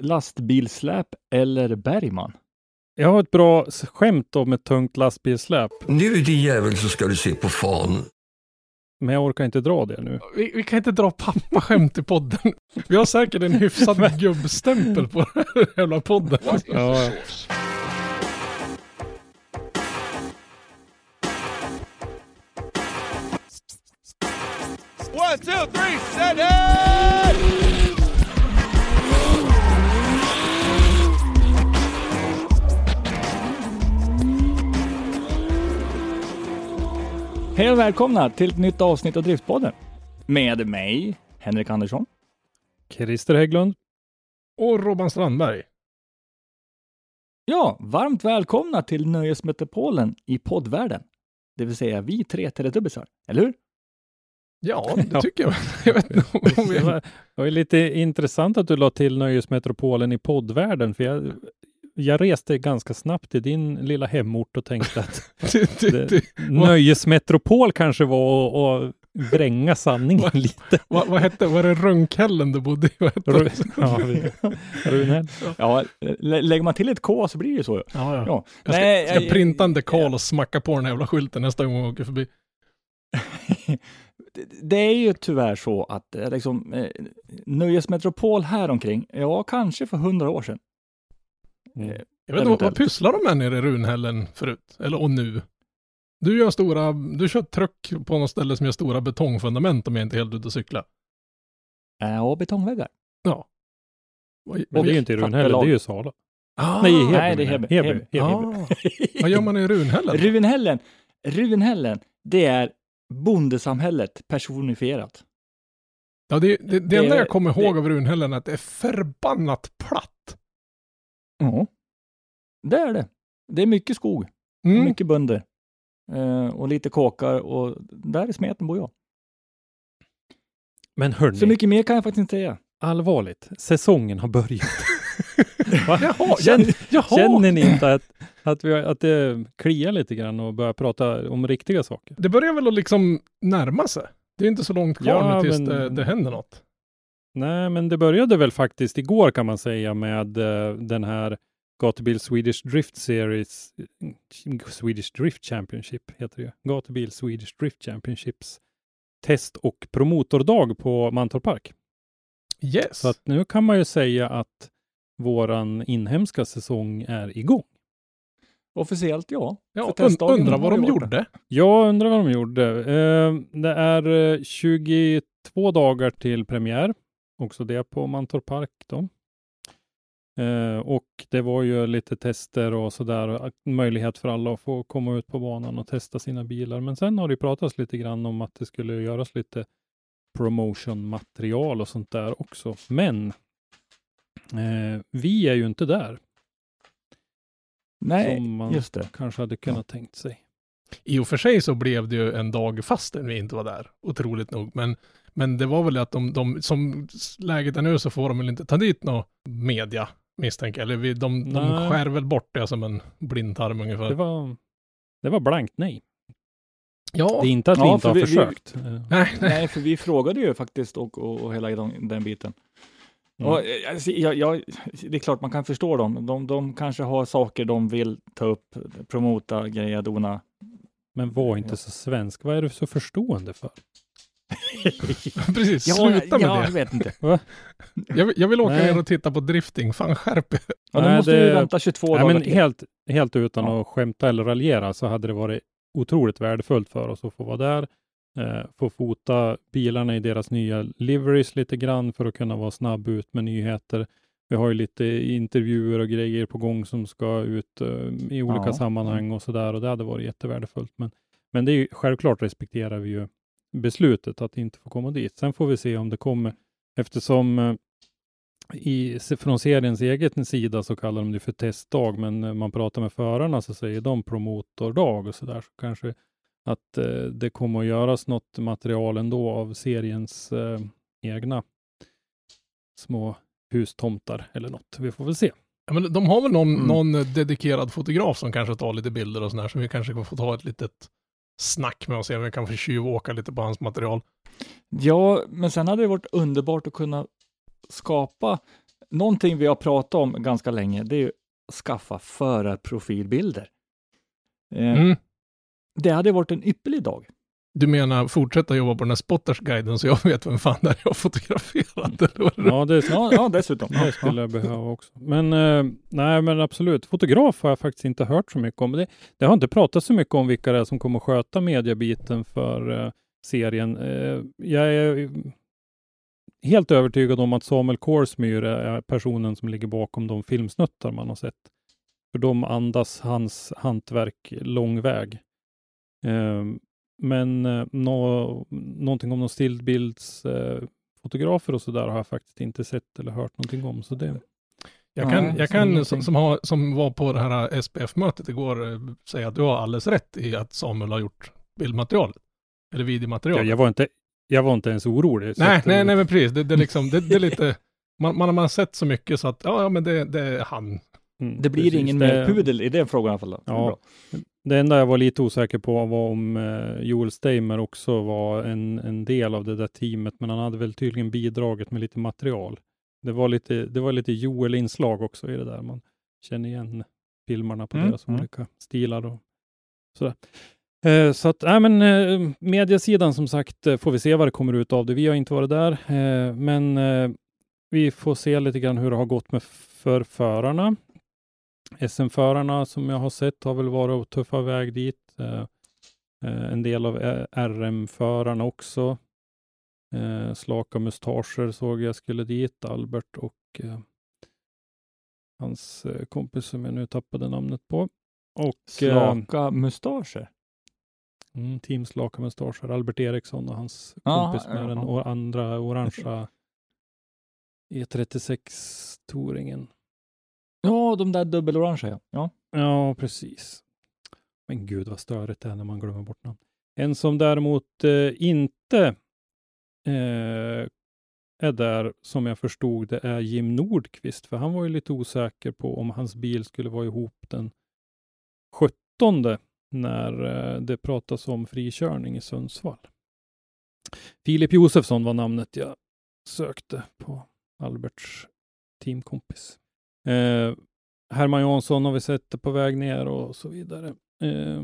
Lastbilsläp eller Bergman? Jag har ett bra skämt om ett tungt lastbilssläp, Nu din jävel så ska du se på fan. men jag orkar inte dra det nu. Vi, vi kan inte dra pappaskämt i podden. Vi har säkert en hyfsad gubbstämpel på den här jävla podden. Ja, One, two, three, set it! Hej och välkomna till ett nytt avsnitt av Driftpodden. Med mig, Henrik Andersson. Christer Hägglund. Och Robban Strandberg. Ja, varmt välkomna till Nöjesmetropolen i poddvärlden. Det vill säga vi tre Teletubbiesar, eller hur? Ja, det tycker jag. Jag vet inte om vi... Det var, lite intressant att du la till Nöjesmetropolen i poddvärlden, för jag, jag reste ganska snabbt till din lilla hemort och tänkte att det, det, det, det, Nöjesmetropol kanske var att- vränga sanningen Vad- lite. vad, vad hette, var det Rönkhällen du bodde i? Vad hette det? Ru- Ja, vi- Runhäll. Ja, lä- lägger man till ett K så blir det ju så. Ja, ja. Ja. Jag ska, Nej, ska jag- printa en dekal och smacka på den här jävla skylten nästa gång jag åker förbi. Det- Det är ju tyvärr så att eh, liksom, eh, Nöjesmetropol här omkring, ja, kanske för hundra år sedan. Mm. Eh, Jag vet inte, vad, pysslar de med nere i Runhällen förut? Eller och nu? Du gör stora, du kör truck på något ställe som gör stora betongfundament om jag inte är helt ute och cykla. Ja, betongväggar. Ja. Men det är ju inte i Tack, Runhäll, det är ju Sala. Ah, Nej, Heby. nej, det är menar Heby. Heby. Heby. Ah, vad gör man i Runhällen? Runhällen, Runhällen, det är bondesamhället personifierat. Ja, det, det, det, Det- enda jag kommer ihåg det- av Runhällen är att det är förbannat platt. Ja, det är det. Det är mycket skog, och Mm. mycket bönder eh, och lite kåkar och där i smeten bor jag. Men hörni, Så mycket mer kan jag faktiskt inte säga. allvarligt, säsongen har börjat. Jaha, Känner, jaha. känner ni inte att, att, vi, att det kliar lite grann och börjar prata om riktiga saker? Det börjar väl att liksom närma sig. Det är inte så långt kvar Ja, nu tills men- det, det händer något. Nej, men det började väl faktiskt igår kan man säga med eh, den här Gatubil Swedish Drift Series, Swedish Drift Championship heter det ju. Gatubil Swedish Drift Championships test och promotordag på Mantorp Park. Yes. Så att nu kan man ju säga att våran inhemska säsong är igång. Officiellt ja. ja, und, undrar vad de gjorde. Jag undrar vad de gjorde. Eh, det är eh, 22 dagar till premiär. Också det på Mantorp Park då. Eh, och det var ju lite tester och sådär. Möjlighet för alla att få komma ut på banan och testa sina bilar. Men sen har det pratats lite grann om att det skulle göras lite promotion-material och sånt där också. Men eh, vi är ju inte där. Nej, som man just det. kanske hade kunnat tänkt sig. I och för sig så blev det ju en dag fastän vi inte var där, otroligt nog. Men, men det var väl att de, de, som läget är nu så får de väl inte ta dit någon media, misstänker jag. Eller vi, de, de Nej. skär väl bort det som en blindtarm ungefär. Det var, det var blankt nej. ja, Det är inte att vi Ja, inte har vi- vi- försökt. Eh, nej, nej. Nej, för vi frågade ju faktiskt och, och, och hela den, den biten. Mm. Och, eh, alltså, jag, jag, det är klart man kan förstå dem. De, de kanske har saker de vill ta upp, promota, grejer, dona. Men var inte så svensk. Vad är du så förstående för? Precis, Ja, sluta med ja, jag det. vet inte. Jag, vill- jag vill åka Nej. ner och titta på drifting, fan skärp er. Ja, då Nej, måste det- vi vänta 22 Nej, dagar men till. helt, helt utan Ja. att skämta eller raljera så hade det varit otroligt värdefullt för oss att få vara där Eh, få fota bilarna i deras nya liveries lite grann för att kunna vara snabb ut med nyheter. Vi har ju lite intervjuer och grejer på gång som ska ut eh, i olika Ja. sammanhang och sådär och det hade varit jättevärdefullt. Men, men det är ju, självklart respekterar vi ju beslutet att inte få komma dit. Sen får vi se om det kommer eftersom eh, i, från seriens egen sida så kallar de det för testdag, men när man pratar med förarna så säger de promotordag och så där. Så kanske att eh, det kommer att göras något material ändå av seriens eh, egna små hustomtar eller något. Vi får väl se. Ja, men de har väl någon, Mm. någon dedikerad fotograf som kanske tar lite bilder och sådär, så vi kanske kan få ta ett litet snack med och se om vi kan få tjuvåka lite på hans material. Ja, men sen hade det varit underbart att kunna skapa någonting vi har pratat om ganska länge. Det är ju att skaffa förarprofilbilder. Eh, Mm. Det hade varit en ypperlig dag. Du menar fortsätta jobba på den här spottersguiden så jag vet vem fan det är jag har fotograferat? Eller? Ja, det, Ja, ja dessutom. det skulle jag behöva också. Men eh, nej, men absolut. Fotograf har jag faktiskt inte hört så mycket om. Det, det har inte pratat så mycket om vilka det är som kommer att sköta mediabiten för eh, serien. Eh, jag är helt övertygad om att Samuel Korsmyr är personen som ligger bakom de filmsnuttar man har sett. För de andas hans hantverk lång väg. Eh, men eh, nå, någonting om någon stillbildsfotografer eh, fotografer och sådär har jag faktiskt inte sett eller hört någonting om. Så det, Jag kan, jag kan som, som, har, som var på det här SPF-mötet igår eh, säga att du har alldeles rätt i att Samuel har gjort bildmaterialet. Eller videomaterial. jag, jag, var inte, jag var inte ens orolig. nej, att, nej, eh, nej, men precis. Det, det, är liksom, det, det är lite, man, man har man sett så mycket så att, ja, ja men det, det är han. mm, Det blir precis. ingen Det- mer pudel i den frågan i alla fall. Ja. Det enda jag var lite osäker på var om eh, Joel Steimer också var en, en del av det där teamet, men han hade väl tydligen bidragit med lite material. Det var lite, det var lite Joel-inslag också i det där. Man känner igen filmerna på Mm, deras mm. olika stilar och sådär. Eh, så att, nej men eh, mediasidan som sagt eh, får vi se vad det kommer ut av det. Vi har inte varit där, eh, men vi får se lite grann hur det har gått med för förarna. SM-förarna som jag har sett har väl varit och tuffa väg dit. Eh, eh, en del av RM-förarna också. Eh, slaka mustascher såg jag skulle dit, Albert och hans kompis som jag nu tappade namnet på. Och Slaka mustascher. mm, Team Slaka mustascher, Albert Eriksson och hans Aha, kompis med den jaha. o- andra orangea E36-touringen. Ja, de där dubbelorangea. Ja. ja. Ja, precis. Men gud vad störigt det är när man glömmer bort namn. En som däremot eh, inte eh, är där, som jag förstod det, är Jim Nordqvist. För han var ju lite osäker på om hans bil skulle vara ihop den 17 när eh, det pratas om frikörning i Sundsvall. Filip Josefsson var namnet jag sökte på Alberts teamkompis. Eh, Herman Jansson har vi sett på väg ner och så vidare. Eh,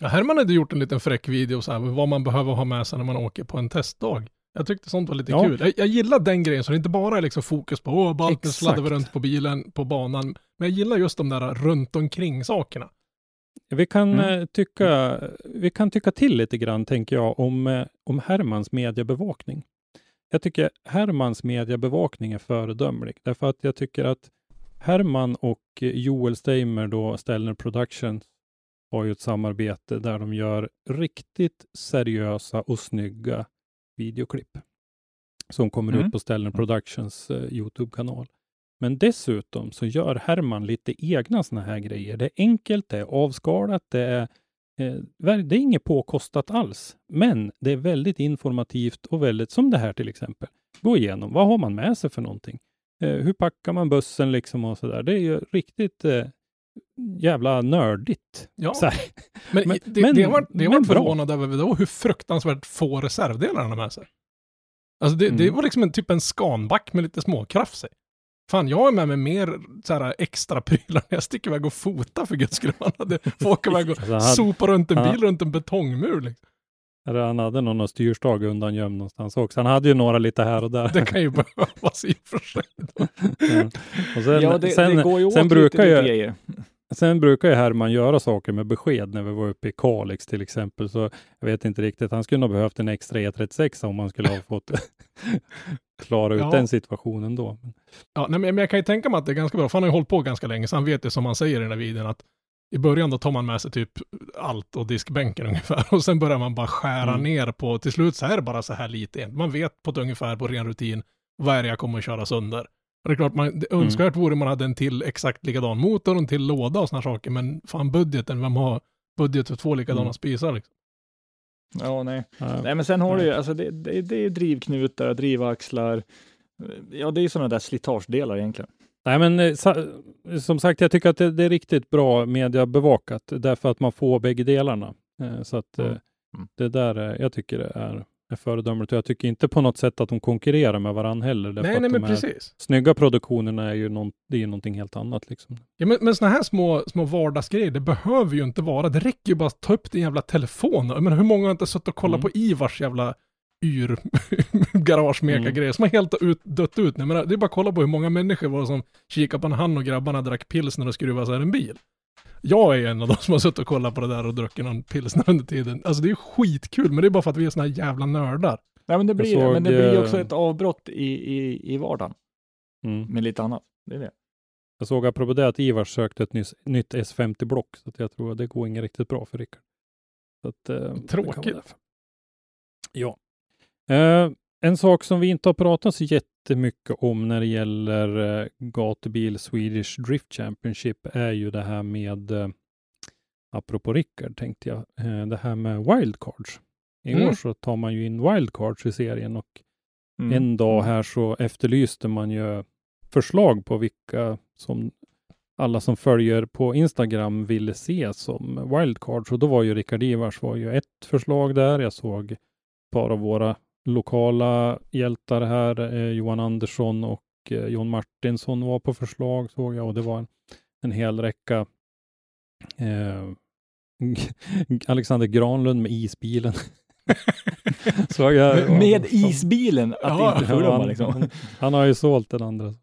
Ja, Herman hade gjort en liten fräck video så här, vad man behöver ha med sig när man åker på en testdag. Jag tyckte sånt var lite Ja. kul. Jag, jag gillar den grejen, så det inte bara är liksom fokus på, åh, ballt, nu sladdar vi runt på bilen, på banan. Men jag gillar just de där runt omkring sakerna. vi, kan, Mm. eh, tycka, vi kan tycka till lite grann, tänker jag, om, eh, om Hermans mediebevakning. Jag tycker Hermans mediebevakning är föredömlig, därför att jag tycker att Herman och eh, Joel Steimer, då Stellner Productions, har ju ett samarbete där de gör riktigt seriösa och snygga videoklipp som kommer Mm. ut på Stellner Productions eh, Youtube-kanal. Men dessutom så gör Herman lite egna såna här grejer. Det är enkelt, det är avskalat, det är, eh, det är inget påkostat alls. Men det är väldigt informativt och väldigt, som det här till exempel. Gå igenom, vad har man med sig för någonting? Eh, hur packar man bussen liksom och sådär. Det är ju riktigt eh, jävla nördigt. Ja. Så. Men, Men- det, men- det var, det var men förvånad över då hur fruktansvärt få reservdelar han har med sig. Alltså det, det Mm. var liksom en typ en skanback med lite småkrafs i. Fan, jag är med mig mer så här extra prylar när jag sticker iväg och fotar för guds skull. Man hade få åka iväg och Alltså, sopa runt en bil runt en betongmur. Liksom. Eller han hade någon styrstag undangömd någonstans också. Han hade ju några lite här och där. Det kan ju behövas i och för sig. Ja. Och sen, ja, det, sen, det går ju åt sen brukar lite ju, grejer. Sen brukar ju Herman göra saker med besked när vi var uppe i Kalix till exempel, så jag vet inte riktigt. Han skulle nog behövt en extra E36 om man skulle ha fått klara ut Ja. den situationen då. Ja, nej, men jag kan ju tänka mig att det är ganska bra, för han har ju hållit på ganska länge, så han vet ju som han säger i den här videon att i början då tar man med sig typ allt och diskbänken ungefär och sen börjar man bara skära Mm. ner på, till slut så är det bara så här lite. Man vet på ett ungefär på ren rutin vad är det jag kommer att köra sönder. Och det är klart, man, det Mm. önskvärt vore man hade en till exakt likadan motor och en till låda och sådana saker, men fan budgeten, vem har budget för två likadana Mm. spisar liksom? Ja, nej. Ja. Nej, men sen har du ju, alltså det, det, det är drivknutar, drivaxlar. Ja, det är sådana där slitagedelar egentligen. Nej, men eh, som sagt, jag tycker att det, det är riktigt bra mediabevakat därför att man får bägge delarna. Eh, så att eh, Mm. Mm. det där, jag tycker det är, är föredömligt och jag tycker inte på något sätt att de konkurrerar med varandra heller. Nej, att nej, de men precis. Snygga produktionerna är ju någon, det är ju någonting helt annat liksom. Ja, men, men sådana här små, små vardagsgrejer, det behöver ju inte vara. Det räcker ju bara att ta upp din jävla telefon. Menar, hur många har inte suttit och kollat Mm. på Ivars jävla yr garage Mm. grejer som har helt ut, dött ut. Jag menar, det är bara att kolla på hur många människor var det som kikade på när han och grabbarna drack pilsner och skruvade isär en bil. Jag är en av de som har suttit och kollat på det där och druckit någon pilsner under tiden. Alltså det är skitkul, men det är bara för att vi är såna här jävla nördar. Nej, men det blir det. såg, Men det blir också eh, ett avbrott i, i, i vardagen Mm. med lite annat. Det är det. Jag såg apropå det att Ivars sökte ett nyss, nytt S50-block, så att jag tror att det går inget riktigt bra för Rickard. Så att, eh, det Tråkigt. Ja. Eh, en sak som vi inte har pratat så jättemycket om när det gäller eh, gatubil Swedish Drift Championship är ju det här med, eh, apropå Rickard tänkte jag, eh, det här med wildcards. I Mm. år så tar man ju in wildcards i serien och Mm. en dag här så efterlyste man ju förslag på vilka som alla som följer på Instagram ville se som wildcards. Och då var ju Rickard Ivars var ju ett förslag där. Jag såg ett par av våra lokala hjältar här, eh, Johan Andersson och eh, John Martinsson var på förslag såg jag och det var en, en hel räcka eh, Alexander Granlund med isbilen. såg jag. Med isbilen, att Ja. inte förglömma han, liksom. han, han har ju sålt den andra.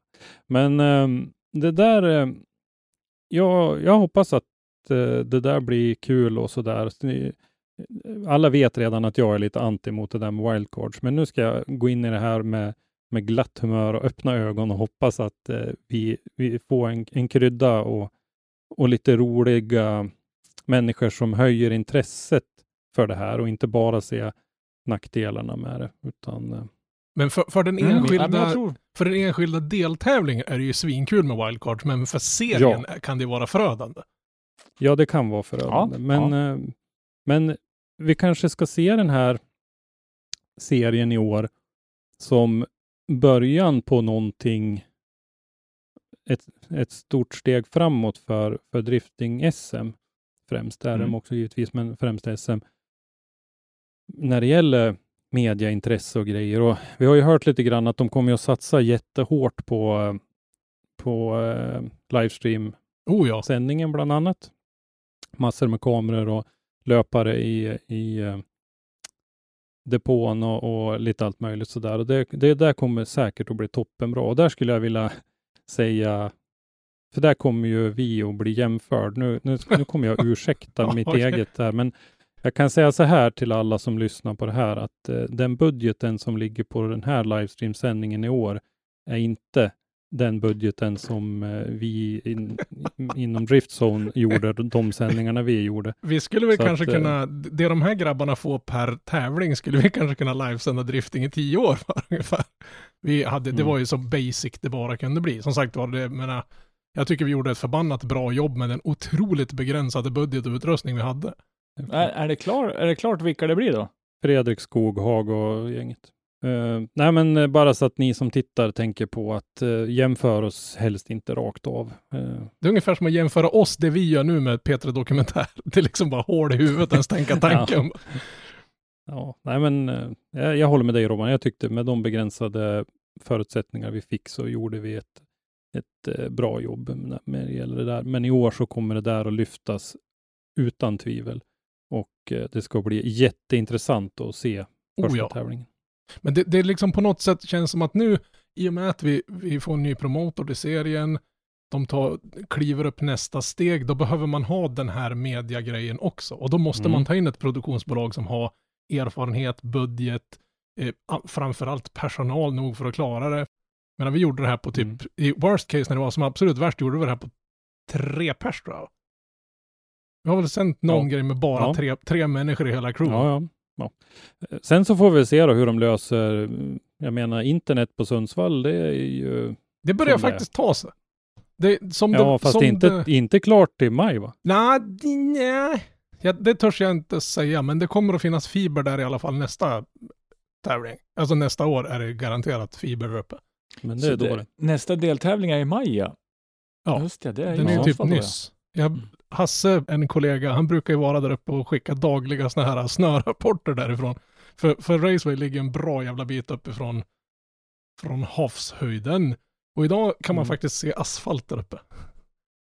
Men ehm, det där, eh, jag, jag hoppas att eh, det där blir kul och sådär. Så ni- Alla vet redan att jag är lite anti mot det där med wildcards, men nu ska jag gå in i det här med, med glatt humör och öppna ögon och hoppas att eh, vi, vi får en, en krydda och, och lite roliga människor som höjer intresset för det här och inte bara se nackdelarna med det, utan eh, Men för, för, den Mm. enskilda, Ja, jag tror, för den enskilda deltävlingen är det ju svinkul med wildcards, men för serien kan det vara förödande. Ja, det kan vara förödande. Ja, men, eh, men vi kanske ska se den här serien i år som början på någonting, ett, ett stort steg framåt för, för drifting-SM. Främst RM Mm. också givetvis, men främst SM. När det gäller mediaintresse och grejer. Och vi har ju hört lite grann att de kommer att satsa jättehårt på, på eh, livestream Oh ja. bland annat. Massor med kameror och löpare i, i eh, depån och, och lite allt möjligt sådär. Och det, det där kommer säkert att bli toppenbra. Och där skulle jag vilja säga, för där kommer ju vi att bli jämförd. Nu, nu, nu kommer jag ursäkta mitt eget där, men jag kan säga så här till alla som lyssnar på det här, att eh, den budgeten som ligger på den här livestreamsändningen i år är inte den budgeten som eh, vi in, inom Driftzone gjorde, de sändningarna vi gjorde. Vi skulle väl Så kanske att, eh, kunna, det de här grabbarna får per tävling skulle vi kanske kunna livesända drifting i tio år för ungefär. Vi hade, det Mm. var ju så basic det bara kunde bli. Som sagt var, det, menar, jag tycker vi gjorde ett förbannat bra jobb med den otroligt begränsade budget och utrustning vi hade. är, är, det klar, är det klart vilka det blir då? Fredrik Skoghag och gänget. Eh, nej, men eh, bara så att ni som tittar tänker på att uh, jämför oss helst inte rakt av. Eh, Det är ungefär som att jämföra oss, det vi gör nu med Petra Dokumentär. Det är liksom bara hål i huvudet ens tänka tanken. ja, nej, men eh, jag, jag håller med dig Robban. Jag tyckte med de begränsade förutsättningar vi fick så gjorde vi ett, ett bra jobb med det gäller det där. Men i år så kommer det där att lyftas utan tvivel. Och det ska bli jätteintressant att se första Oh ja. tävlingen. Men det, det är liksom på något sätt känns som att nu, i och med att vi, vi får en ny promotor till serien, de tar, kliver upp nästa steg, då behöver man ha den här mediagrejen också. Och då måste Mm. man ta in ett produktionsbolag som har erfarenhet, budget, eh, framförallt personal nog för att klara det. Men vi gjorde det här på typ, Mm. i worst case när det var som absolut värst, gjorde vi det här på tre pers tror jag. Vi har väl sänt någon Ja. grej med bara Ja. tre, tre människor i hela crewet. Ja, ja. Eh, Sen så får vi se då hur de löser, mm, jag menar internet på Sundsvall, det är ju, Det börjar Som det faktiskt ta sig. Det, som ja det, fast som inte, det, inte klart till maj va? Nej, det- nej. Ja, det törs jag inte säga, men det kommer att finnas fiber där i alla fall nästa tävling. Alltså nästa år är det garanterat fiber där uppe. Men det är då det. Nästa deltävling är i maj ja. Ja, Just det, det är Den är ju typ nyss. Jag, Hasse, en kollega, han brukar ju vara där uppe och skicka dagliga såna här snörapporter därifrån. För, för Raceway ligger en bra jävla bit uppifrån från havshöjden. Och idag kan man Mm. faktiskt se asfalt där uppe.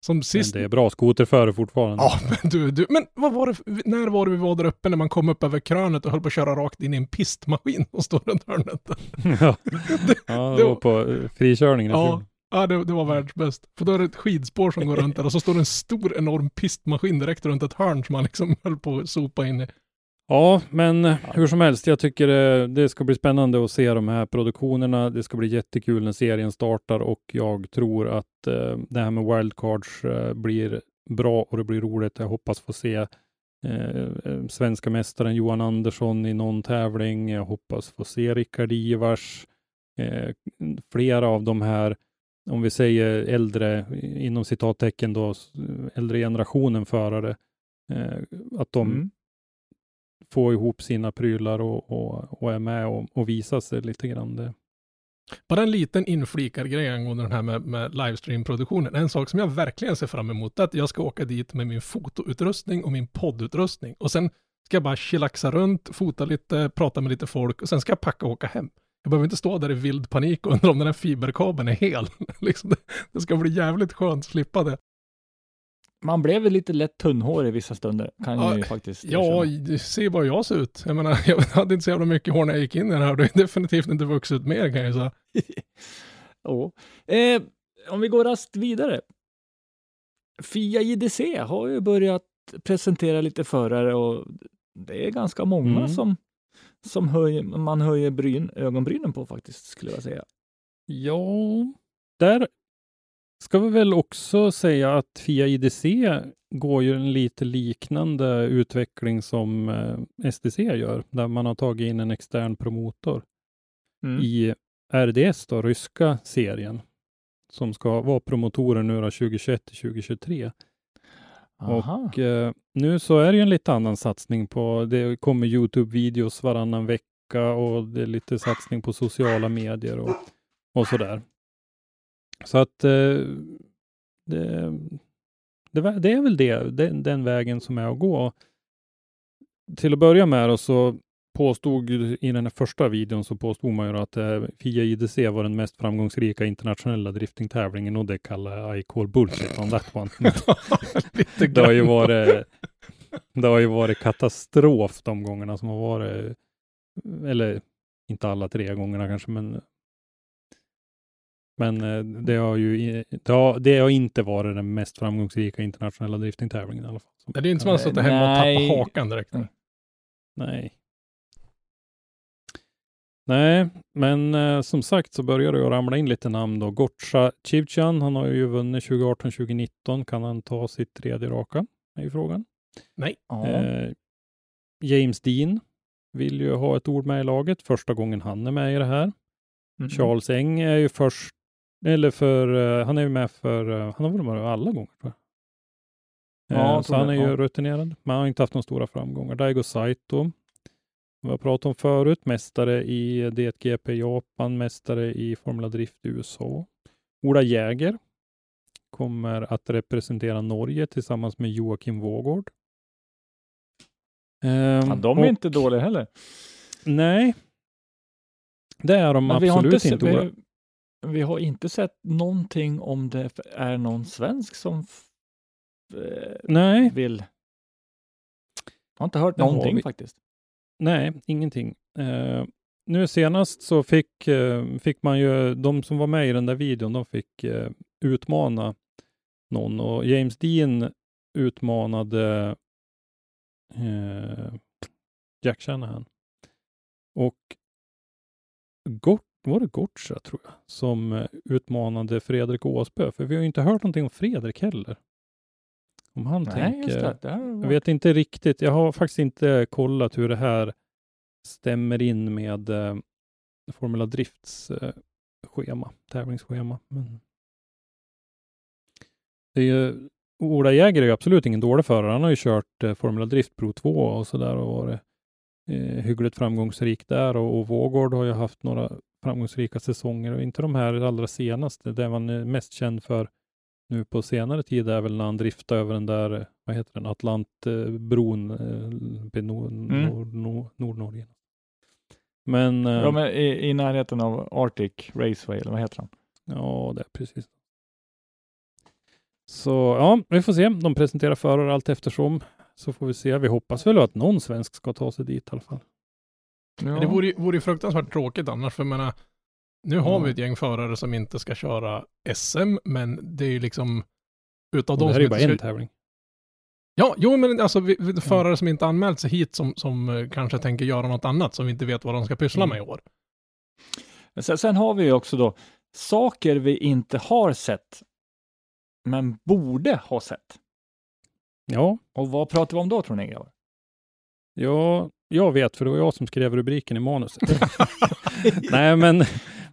Som Men sist det är bra skoterföre fortfarande. Ja, men du, du, men vad var det, när var det vi var där uppe när man kom upp över krönet och höll på att köra rakt in i en pistmaskin och står runt hörnet? ja, ja det det var- på eh, frikörningen. Ja ja det, det var världsbäst. För då är det ett skidspår som går runt där och så står det en stor enorm pistmaskin direkt runt ett hörn som man liksom höll på att sopa in i. Ja, men hur som helst, jag tycker det, det ska bli spännande att se de här produktionerna. Det ska bli jättekul när serien startar och jag tror att eh, det här med wildcards eh, blir bra och det blir roligt. Jag hoppas få se eh, eh svenska mästaren Johan Andersson i någon tävling. Jag hoppas få se Rickard Ivars. Eh, flera av de här, om vi säger äldre, inom citattecken då, äldre generationen förare, eh, att de Mm. få ihop sina prylar och, och, och är med och, och visa sig lite grann. Det. Bara en liten inflikargrej angående den här med, med livestream-produktionen. En sak som jag verkligen ser fram emot är att jag ska åka dit med min fotoutrustning och min poddutrustning. Och sen ska jag bara chillaxa runt, fota lite, prata med lite folk och sen ska jag packa och åka hem. Jag behöver inte stå där i vild panik och undra om den här fiberkabeln är hel. liksom det, ska bli jävligt skönt att slippa det. Man blev lite lätt tunnhårig vissa stunder, kan Ja, jag ju faktiskt Ja, se vad jag ser ut. Jag menar, jag hade inte så jävla mycket hår när jag gick in i det här. Det har definitivt inte vuxit ut mer kan jag säga. Ja. Eh, om vi går raskt vidare. Fia JDC har ju börjat presentera lite förare och det är ganska många Mm. som, som höjer, man höjer bryn, ögonbrynen på faktiskt, skulle jag säga. Ja, där ska vi väl också säga att Fia IDC går ju en lite liknande utveckling som eh, STC gör, där man har tagit in en extern promotor Mm. i RDS, då, ryska serien, som ska vara promotorer nu då 2021 till 2023. Aha. Och eh, nu så är det ju en lite annan satsning på, det kommer Youtube-videos varannan vecka och det är lite satsning på sociala medier och, och sådär. Så att eh, det, det, det är väl det, den, den vägen som är att gå. Till att börja med då så påstod ju- i den här första videon så påstod man ju att eh, FIA IDC var den mest framgångsrika internationella driftingtävlingen och det kallar jag I call bullshit on that one. Lite Det har ju varit, det har ju varit katastrof de gångerna som har varit, eller inte alla tre gångerna kanske, men men eh, det har ju det har, det har inte varit den mest framgångsrika internationella driftingtävlingen i alla fall. Det är inte som att man sitter hemma och Nej. tappar hakan direkt. Nej. Nej. Nej, men eh, som sagt så börjar det ramla in lite namn då. Gotcha Chivchan, han har ju vunnit 2018-2019. Kan han ta sitt tredje raka? Är ju frågan. Ja. Eh, James Dean vill ju ha ett ord med i laget. Första gången han är med i det här. Mm. Charles Eng är ju först, eller för, eh, han är ju med för, eh, han har väl varit med alla gånger tror jag. Ja, Eh, så han är ju rutinerad, men han har inte haft några stora framgångar. Daigo Saito, vi har pratat om förut, mästare i DTGP Japan, mästare i Formula Drift i USA. Ola Jäger kommer att representera Norge tillsammans med Joakim Vågård. Ehm, Ja, de är och- inte dåliga heller. Nej. Det är de Men vi har, absolut inte, inte. vi, vi har inte sett någonting om det är någon svensk som eh, Nej, vill. Jag har inte hört någonting faktiskt nej, ingenting. Eh, nu senast så fick, eh, fick man ju, de som var med i den där videon, de fick eh, utmana någon och James Dean utmanade eh, Jack Shanahan. Och Gort, var det Gotcha tror jag, som eh, utmanade Fredrik Åsbö, för vi har ju inte hört någonting om Fredrik heller. Om han Nej, tänker... det. det här var- Jag vet inte riktigt. Jag har faktiskt inte kollat hur det här stämmer in med eh, Formula Drifts eh, schema, tävlingsschema. Men... Det är ju, Ola Jäger är ju absolut ingen dålig förare. Han har ju kört eh, Formula Drift Pro 2 och sådär och varit eh, hyggligt framgångsrik där och, och Vågård har ju haft några framgångsrika säsonger och inte de här allra senaste. Det man är mest känd för nu på senare tid är väl när han driftade över den där, eh, vad heter den, Atlantbron eh, uppe i nor, nor, nor, Nordnorge. Men, eh, Ja, men i, i närheten av Arctic Raceway, eller vad heter han? ja, det är precis. Så ja, vi får se. De presenterar förare allt eftersom. Så får vi se. Vi hoppas väl att någon svensk ska ta sig dit i alla fall. Ja. Det vore, ju- vore fruktansvärt tråkigt annars, för jag menar, nu har Ja. vi ett gäng förare som inte ska köra SM, men det är ju liksom utav Och de det här som är ju bara en tävling. Ja, jo, men alltså vi, vi, förare som inte anmält sig hit som, som eh, kanske tänker göra något annat som vi inte vet vad de ska pyssla Mm. med i år. Men Sen, sen har vi ju också då saker vi inte har sett, men borde ha sett. Ja, Och vad pratar vi om då tror ni grabbar? Ja, jag vet, för det var jag som skrev rubriken i manuset. Nej, men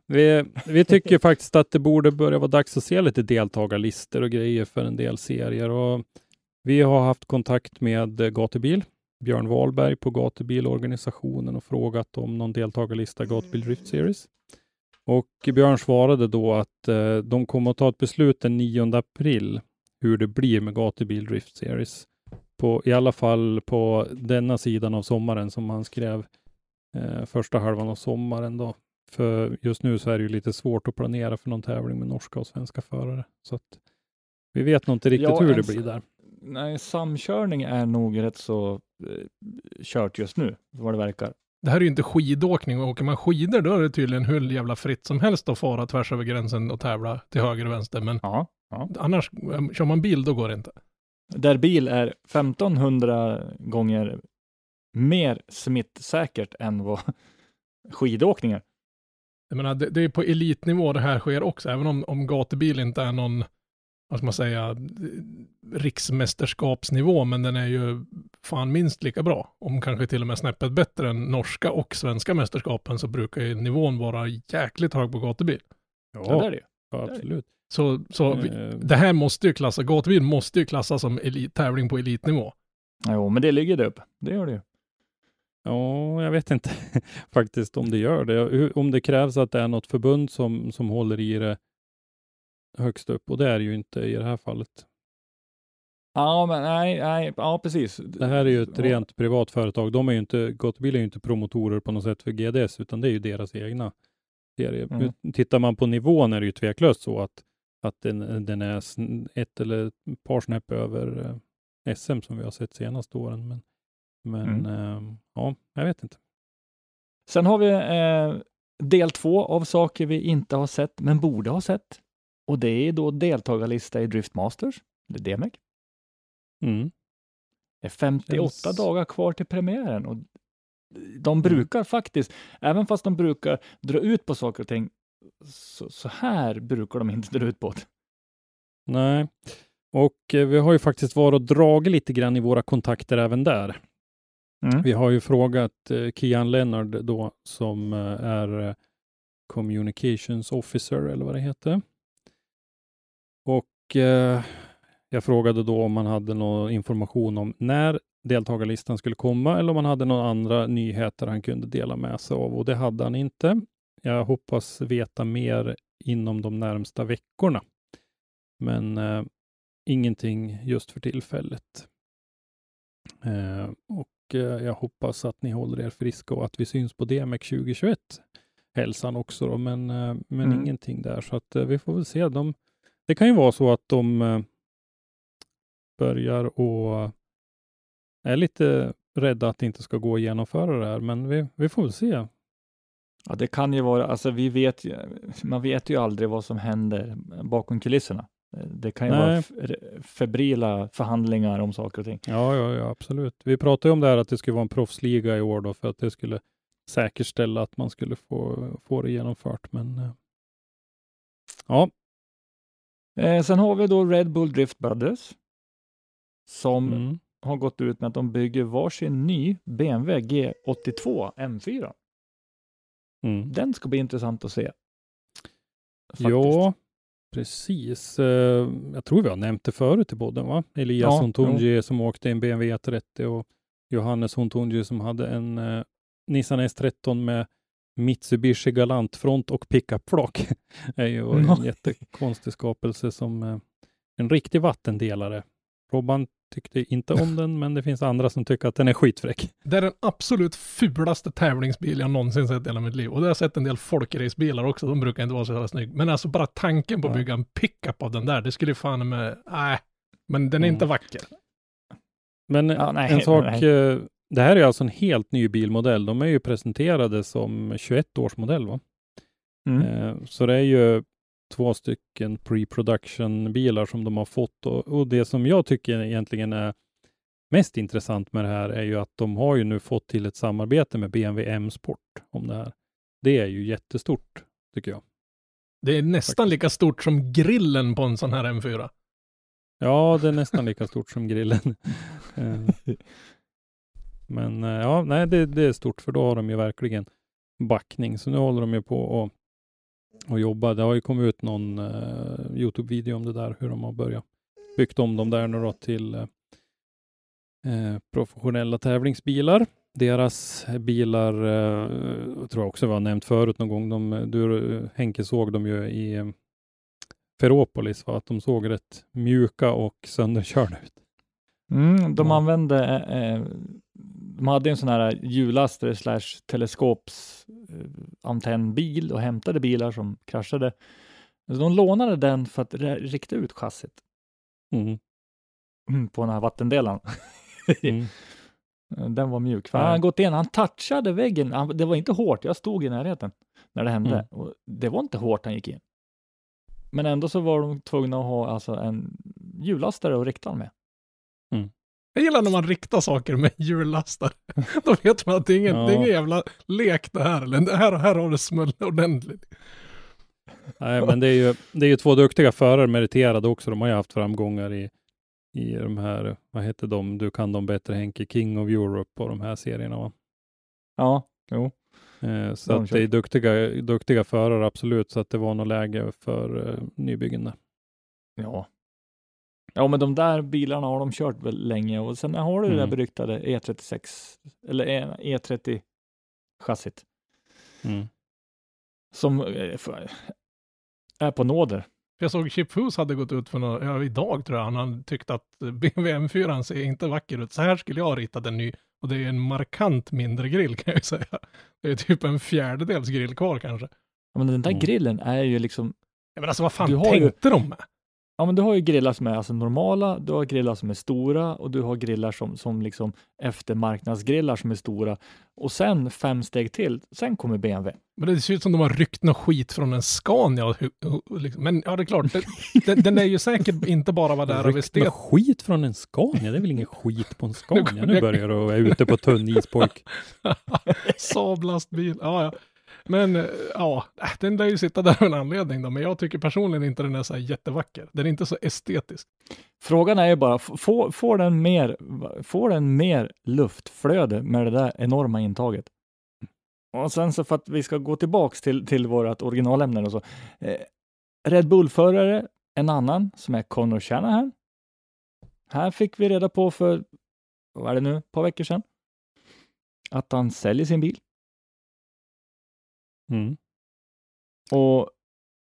vi, vi tycker faktiskt att det borde börja vara dags att se lite deltagarlistor och grejer för en del serier. Och vi har haft kontakt med Gatubil, Björn Wahlberg på Gatubilorganisationen och frågat om någon deltagarlista Gatubil Drift Series. Och Björn svarade då att eh, de kommer att ta ett beslut den 9 april hur det blir med Gatubil Drift Series på, i alla fall på denna sidan av sommaren som han skrev eh, första halvan av sommaren då. För just nu så är det ju lite svårt att planera för någon tävling med norska och svenska förare. Så att vi vet nog inte riktigt Ja, hur det blir där. Nej, samkörning är nog rätt så eh, kört just nu, vad det verkar. Det här är ju inte skidåkning och åker man skidor då är det tydligen hur jävla fritt som helst att fara tvärs över gränsen och tävla till höger och vänster. Men Ja, ja. annars, eh, kör man bil då går det inte. Där bil är 1500 gånger mer smittsäkert än vad skidåkningar. Jag menar, det, det är på elitnivå det här sker också, även om, om gatubil inte är någon, vad ska man säga, riksmästerskapsnivå, men den är ju fan minst lika bra. Om kanske till och med snäppet bättre än norska och svenska mästerskapen så brukar ju nivån vara jäkligt hög på gatubil. Ja, det är det ja, absolut. Så, så vi, Eh, det här måste ju klassa, gatubil måste ju klassas som elit, tävling på elitnivå. Jo, men det ligger där uppe. Det gör det ju. Ja, jag vet inte faktiskt om det gör det. Om det krävs att det är något förbund som, som håller i det högst upp och det är det ju inte i det här fallet. Ja, men nej, nej, ja precis. Det här är ju ett Ja. rent privat företag. De är ju inte, Gatubil är ju inte promotorer på något sätt för GDS, utan det är ju deras egna serie. Mm. Tittar man på nivån är det ju tveklöst så att, att den, den är ett eller ett par snäpp över eh, SM som vi har sett senaste åren. Men, men Mm. eh, ja, jag vet inte. Sen har vi eh, del två av saker vi inte har sett, men borde ha sett. Och det är då deltagarlista i Drift Masters, eller DMEC. Mm. Det är 58 Känns- dagar kvar till premiären och de brukar faktiskt, även fast de brukar dra ut på saker och ting, så, så här brukar de inte dra ut på det. Nej, och eh, vi har ju faktiskt varit och dragit lite grann i våra kontakter även där. Mm. Vi har ju frågat eh, Kian Leonard då som eh, är eh, Communications Officer eller vad det heter. Och eh, jag frågade då om man hade någon information om när deltagarlistan skulle komma eller om man hade några andra nyheter han kunde dela med sig av och det hade han inte. Jag hoppas veta mer inom de närmsta veckorna. Men eh, ingenting just för tillfället. Eh, och jag hoppas att ni håller er friska och att vi syns på DMEC 2021. Hälsan också då, men, eh, men Mm. ingenting där. Så att eh, vi får väl se. De, det kan ju vara så att de eh, börjar och är lite rädda att det inte ska gå att genomföra det här, men vi, vi får väl se. Ja, det kan ju vara, alltså vi vet ju, man vet ju aldrig vad som händer bakom kulisserna. Det kan ju Nej. vara febrila förhandlingar om saker och ting. Ja, ja, ja, absolut. Vi pratade ju om det här att det skulle vara en proffsliga i år då, för att det skulle säkerställa att man skulle få, få det genomfört. Men eh, ja, Eh, sen har vi då Red Bull Drift Brothers som mm. har gått ut med att de bygger varsin ny BMW G82 M4. Mm. Den ska bli intressant att se. ja, precis. Eh, jag tror vi har nämnt det förut i podden, va? Elias Ja, Hontunji som åkte en BMW E30 och Johannes Hontunji som hade en eh, Nissan S13 med Mitsubishi Galant-front och pickup-flak. är ju en jättekonstig skapelse som eh, en riktig vattendelare. Robban tyckte inte om den, men det finns andra som tycker att den är skitfräck. Det är den absolut fulaste tävlingsbil jag någonsin sett i hela mitt liv. Och det har jag sett en del folkracebilar också, de brukar inte vara så jävla snygg. Men alltså bara tanken på att bygga en pickup av den där, det skulle fan med, nej. Men den är Mm. inte vacker. Men Ja, nej, en sak, nej. eh, det här är alltså en helt ny bilmodell. De är ju presenterade som 21 års modell, va? Mm. Eh, Så det är ju två stycken pre-production bilar som de har fått och, och det som jag tycker egentligen är mest intressant med det här är ju att de har ju nu fått till ett samarbete med BMW M-sport om det här. Det är ju jättestort tycker jag. Det är nästan lika stort som grillen på en sån här M4. Ja, det är nästan lika stort som grillen. Eh, Men eh, ja, nej, det, det är stort för då har de ju verkligen backning. Så nu håller de ju på och, och jobba. Det har ju kommit ut någon eh, Youtube-video om det där, hur de har börjat byggt om dem där nu då till eh, professionella tävlingsbilar. Deras bilar, eh, tror jag också vi har nämnt förut någon gång. De, du, Henke såg dem ju i Ferropolis, va? att de såg rätt mjuka och sönderkörda ut. Mm, de Ja. använde, eh, de hade en sån här hjullastare slash teleskops antennbil och hämtade bilar som kraschade. Så de lånade den för att rikta ut chassit Mm. mm, på den här vattendelaren. Mm. Den var mjuk. För han hade gått in, han touchade väggen. Han, det var inte hårt. Jag stod i närheten när det hände. Mm. Och det var inte hårt han gick in. Men ändå så var de tvungna att ha alltså en hjullastare att rikta den med. Jag gillar när man riktar saker med hjullastare. Då vet man att det är ingen, Ja. det är ingen jävla lek det här. Eller det här, här har det smält ordentligt. Nej, men det är, ju, det är ju två duktiga förare meriterade också. De har ju haft framgångar i, i de här, vad heter de, du kan dem bättre Henke, King of Europe och de här serierna. Va? Ja, jo. Eh, så De att det är duktiga, duktiga förare absolut, så att det var något läge för eh, nybyggen där. Ja. Ja, men de där bilarna har de kört väl länge och sen har du det där Mm. beryktade E36 eller E- E30 chassit Mm. som eh, är på nåder. Jag såg Chip Foose hade gått ut för några, idag tror jag, han hade tyckt att BMW M4 ser inte vacker ut. Så här skulle jag ha ritat en ny. Och det är en markant mindre grill kan jag säga. Det är typ en fjärdedels grill kvar kanske. Ja, men den där Mm. grillen är ju liksom, Ja, men alltså vad fan Du har ju- tänkte de med? Ja men du har ju grillar som är alltså normala, du har grillar som är stora och du har grillar som, som liksom eftermarknadsgrillar som är stora. Och sen fem steg till, sen kommer BMW. Men det ser ut som de har ryckt något skit från en Scania. liksom. Men ja, det är klart, den, den, den är ju säkert inte bara vad det är av Ryckt estet. skit från en Scania, det är väl ingen skit på en Scania? Nu- Nu börjar du vara ute på tunn is pojk. Saablastbil, ja ja. Men eh, ja, äh, den lär ju sitta där av en anledning då. Men jag tycker personligen inte den är så här jättevacker. Den är inte så estetisk. Frågan är ju bara, får, får, den mer, får den mer luftflöde med det där enorma intaget? Och sen så för att vi ska gå tillbaks till, till vårt originalämne och så. Eh, Red Bull-förare, en annan som är Connor Shanahan. Här fick vi reda på för, vad är det nu, ett par veckor sedan, att han säljer sin bil. Mm. Och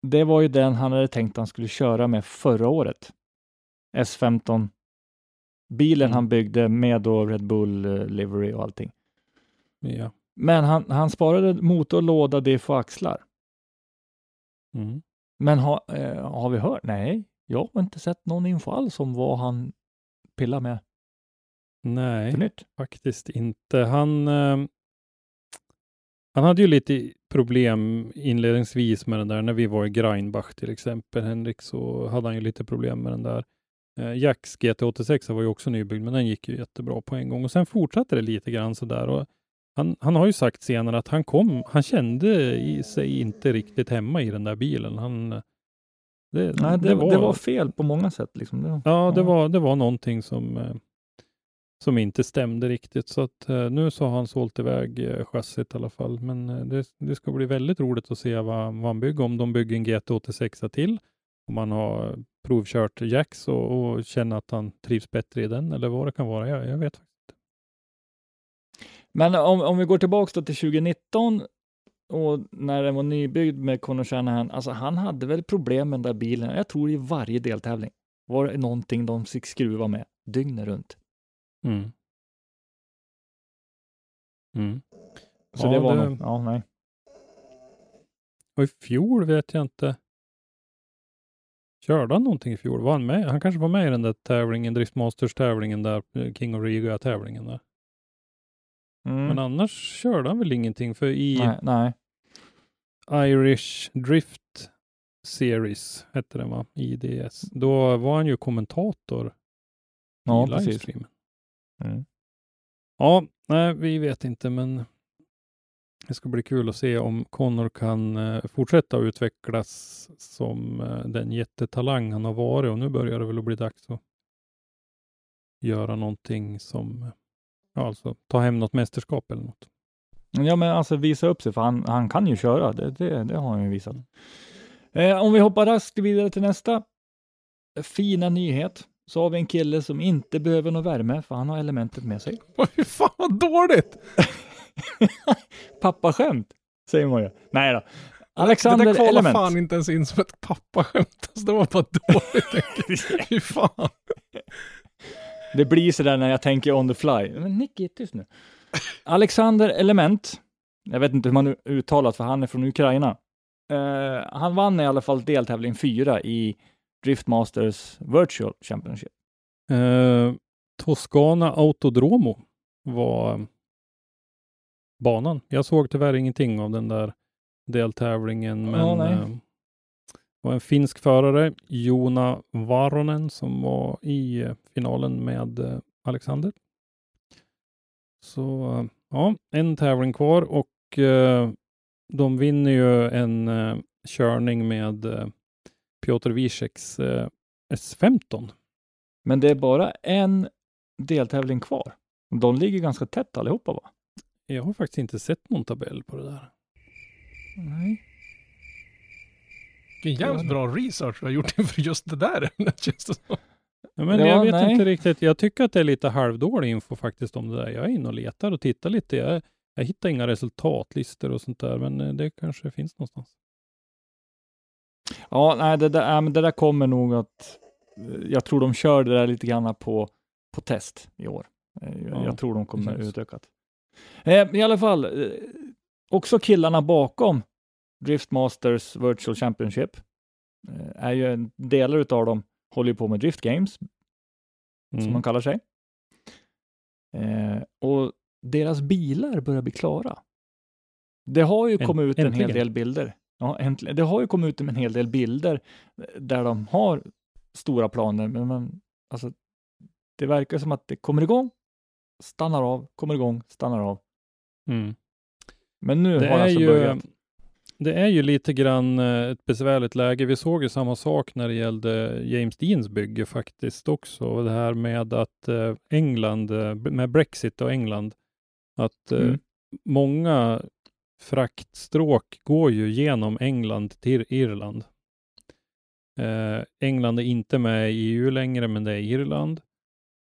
det var ju den han hade tänkt att han skulle köra med förra året. S15. Bilen Mm. han byggde med då Red Bull eh, livery och allting. Ja. Men han, han sparade motor, låda, diff och axlar. Mm. Men ha, eh, har vi hört? Nej, jag har inte sett någon info alls om vad han pillar med Nej. Faktiskt inte. Han, eh, han hade ju lite problem inledningsvis med den där. När vi var i Greinbach till exempel, Henrik, så hade han ju lite problem med den där. Eh, Jacks GT86 var ju också nybyggd, men den gick ju jättebra på en gång. Och sen fortsatte det lite grann sådär. Och han, han har ju sagt senare att han kom, han kände i sig inte riktigt hemma i den där bilen. Han, det, Nej, det, det, var, det var fel på många sätt. Liksom. Det, ja, det, Var, det var någonting som, eh, som inte stämde riktigt. Så att eh, nu så har han sålt iväg eh, chassit i alla fall. Men eh, det, det ska bli väldigt roligt att se vad, vad han bygger. Om de bygger en GT86 till. Om man har provkört Jax och, och känner att han trivs bättre i den eller vad det kan vara. Jag, jag vet faktiskt inte. Men om, om vi går tillbaka till 2019 och när den var nybyggd med Conor Shanahan, alltså han hade väl problem med den där bilen, jag tror i varje deltävling var det någonting de fick skruva med dygnet runt. Mm. Mm. Så Ja, det var det- nog, ja nej. Och i fjol vet jag inte. Körde han någonting i fjol? Var han med? Han kanske var med i den där tävlingen, Driftmasters-tävlingen där, King of Riga-tävlingen där. Mm. Men annars körde han väl ingenting, för i nej, nej. Irish Drift Series, hette den va? IDS. Då var han ju kommentator Ja, i precis. Mm. Ja, nej, vi vet inte, men det ska bli kul att se om Connor kan eh, fortsätta att utvecklas som eh, den jättetalang han har varit och nu börjar det väl att bli dags att göra någonting som, ja, alltså ta hem något mästerskap eller något. Ja, men alltså visa upp sig, för han, han kan ju köra. Det, det, det har han ju visat. Eh, om vi hoppar raskt vidare till nästa fina nyhet, så har vi en kille som inte behöver någon värme, för han har elementet med sig. Fy fan vad dåligt! Pappaskämt, säger man ju. Nej då. det Alexander där kvalar Element. fan inte ens in som ett pappaskämt. Alltså, det var bara dåligt. Fy fan. Det blir sådär när jag tänker on the fly. Men Nicky, tyst nu. Alexander Element. Jag vet inte hur man uttalat, för han är från Ukraina. Eh, han vann i alla fall deltävling fyra i Driftmasters Virtual Championship. Eh, Toscana Autodromo var eh, banan. Jag såg tyvärr ingenting av den där deltävlingen, men nej. eh, det var en finsk förare, Jona Varonen, som var i eh, finalen med eh, Alexander. Så eh, ja, en tävling kvar och de vinner ju en körning med Piotr Wieseks eh, S15. Men det är bara en deltävling kvar. De ligger ganska tätt allihopa, va? Jag har faktiskt inte sett någon tabell på det där. Nej. Vilken jävligt bra research du har gjort inför just det där ämnet känns det som. Ja, men Ja, jag vet nej. inte riktigt. Jag tycker att det är lite halvdålig info faktiskt om det där. Jag är inne och letar och tittar lite. Jag, jag hittar inga resultatlistor och sånt där, men eh, det kanske finns någonstans. Ja, nej, det där, äh, men det där kommer nog att... eh, Jag tror de kör det där lite grann på, på test i år. Eh, Jag, Ja, jag tror de kommer känns. utökat. Eh, I alla fall, eh, också killarna bakom Driftmasters Virtual Championship eh, är ju en delar utav dem håller ju på med Drift Games, som Mm. de kallar sig. Eh, och deras bilar börjar bli klara. Det har ju kommit ut en hel del bilder. Ja, äntligen. Det har ju kommit ut en hel del bilder eh, där de har stora planer, men man, alltså, det verkar som att det kommer igång, stannar av, kommer igång, stannar av. Mm. Men nu Det, har är alltså ju, börjat. det är ju lite grann eh, ett besvärligt läge. Vi såg ju samma sak när det gällde James Deans bygge faktiskt också. Det här med att eh, England, med Brexit och England, att Mm. många fraktstråk går ju genom England till Irland. Eh, England är inte med i EU längre, men det är Irland.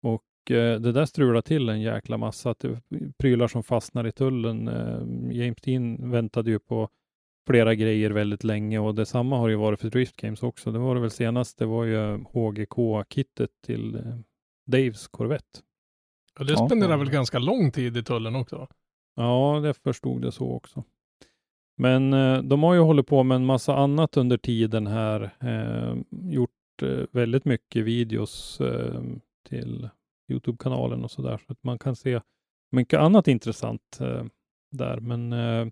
Och eh, det där strular till en jäkla massa. Att det prylar som fastnar i tullen. Eh, James Dean väntade ju på flera grejer väldigt länge och detsamma har ju varit för Drift Games också. Det var det väl senast. Det var ju HGK-kittet till eh, Daves Corvette. Och det Ja. spenderar väl ganska lång tid i tullen också? Ja, det förstod det så också. Men eh, de har ju hållit på med en massa annat under tiden här. Eh, gjort eh, väldigt mycket videos eh, till Youtube-kanalen och så där. Så att man kan se mycket annat intressant eh, där. Men eh,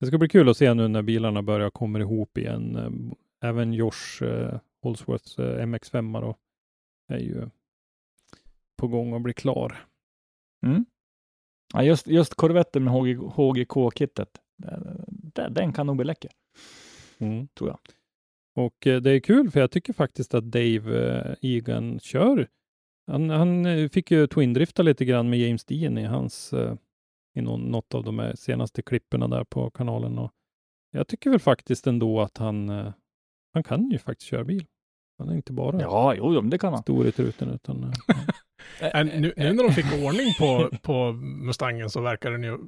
Det ska bli kul att se nu när bilarna börjar komma ihop igen. Eh, även Josh eh, Holsworths eh, MX5 då är ju på gång att bli klar. Mm. Ja, just, just Corvetten med HG, HGK-kittet, den, den kan nog bli läcker. Mm. Tror jag. Och eh, det är kul för jag tycker faktiskt att Dave eh, Egan kör. Han, han eh, fick ju twindrifta lite grann med James Dean i hans i något av de senaste klipperna där på kanalen. Och jag tycker väl faktiskt ändå att han, han kan ju faktiskt köra bil. Han är inte bara Ja, jo, det kan han. stor i truten utan nu, nu när de fick ordning på, på Mustangen så verkar den ju,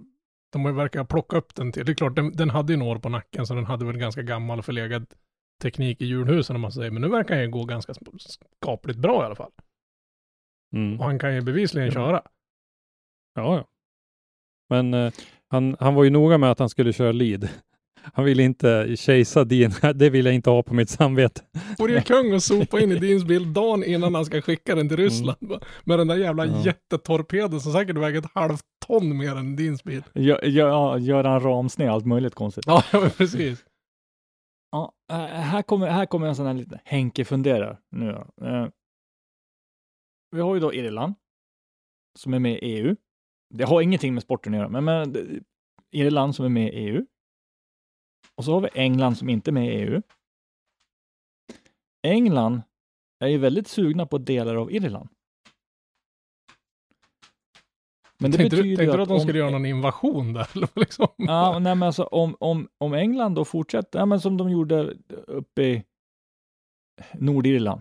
de verkar plocka upp den till, det är klart den, den hade ju några år på nacken så den hade väl ganska gammal och förlegad teknik i hjulhusen om man säger, men nu verkar den ju gå ganska skapligt bra i alla fall. mm. Och han kan ju bevisligen köra. Ja, ja. Men eh, han, han var ju noga med att han skulle köra lead. Han ville inte chasea Dean. Det vill jag inte ha på mitt samvete. Vore ju kung att sopa in i Deans bil dagen innan han ska skicka den till Ryssland. va? Med den där jävla Ja. jättetorpeden som säkert väger ett halvt ton mer än Deans bil. Gör, gör, ja, gör han ramsned, allt möjligt konstigt. Ja, men precis. Ja, äh, här kommer, här kommer en sån här liten Henke funderar nu. Eh, Vi har ju då Irland som är med i EU. Det har ingenting med sporten att göra, men, men det- Irland som är med i EU. Och så har vi England som inte är med i EU. England är ju väldigt sugna på delar av Irland. Men det tänkte du, betyder tänkte ju du att de om- skulle göra någon invasion där? liksom? Ja, nej, men alltså om, om, om England då fortsätter, ja, men som de gjorde uppe i Nordirland,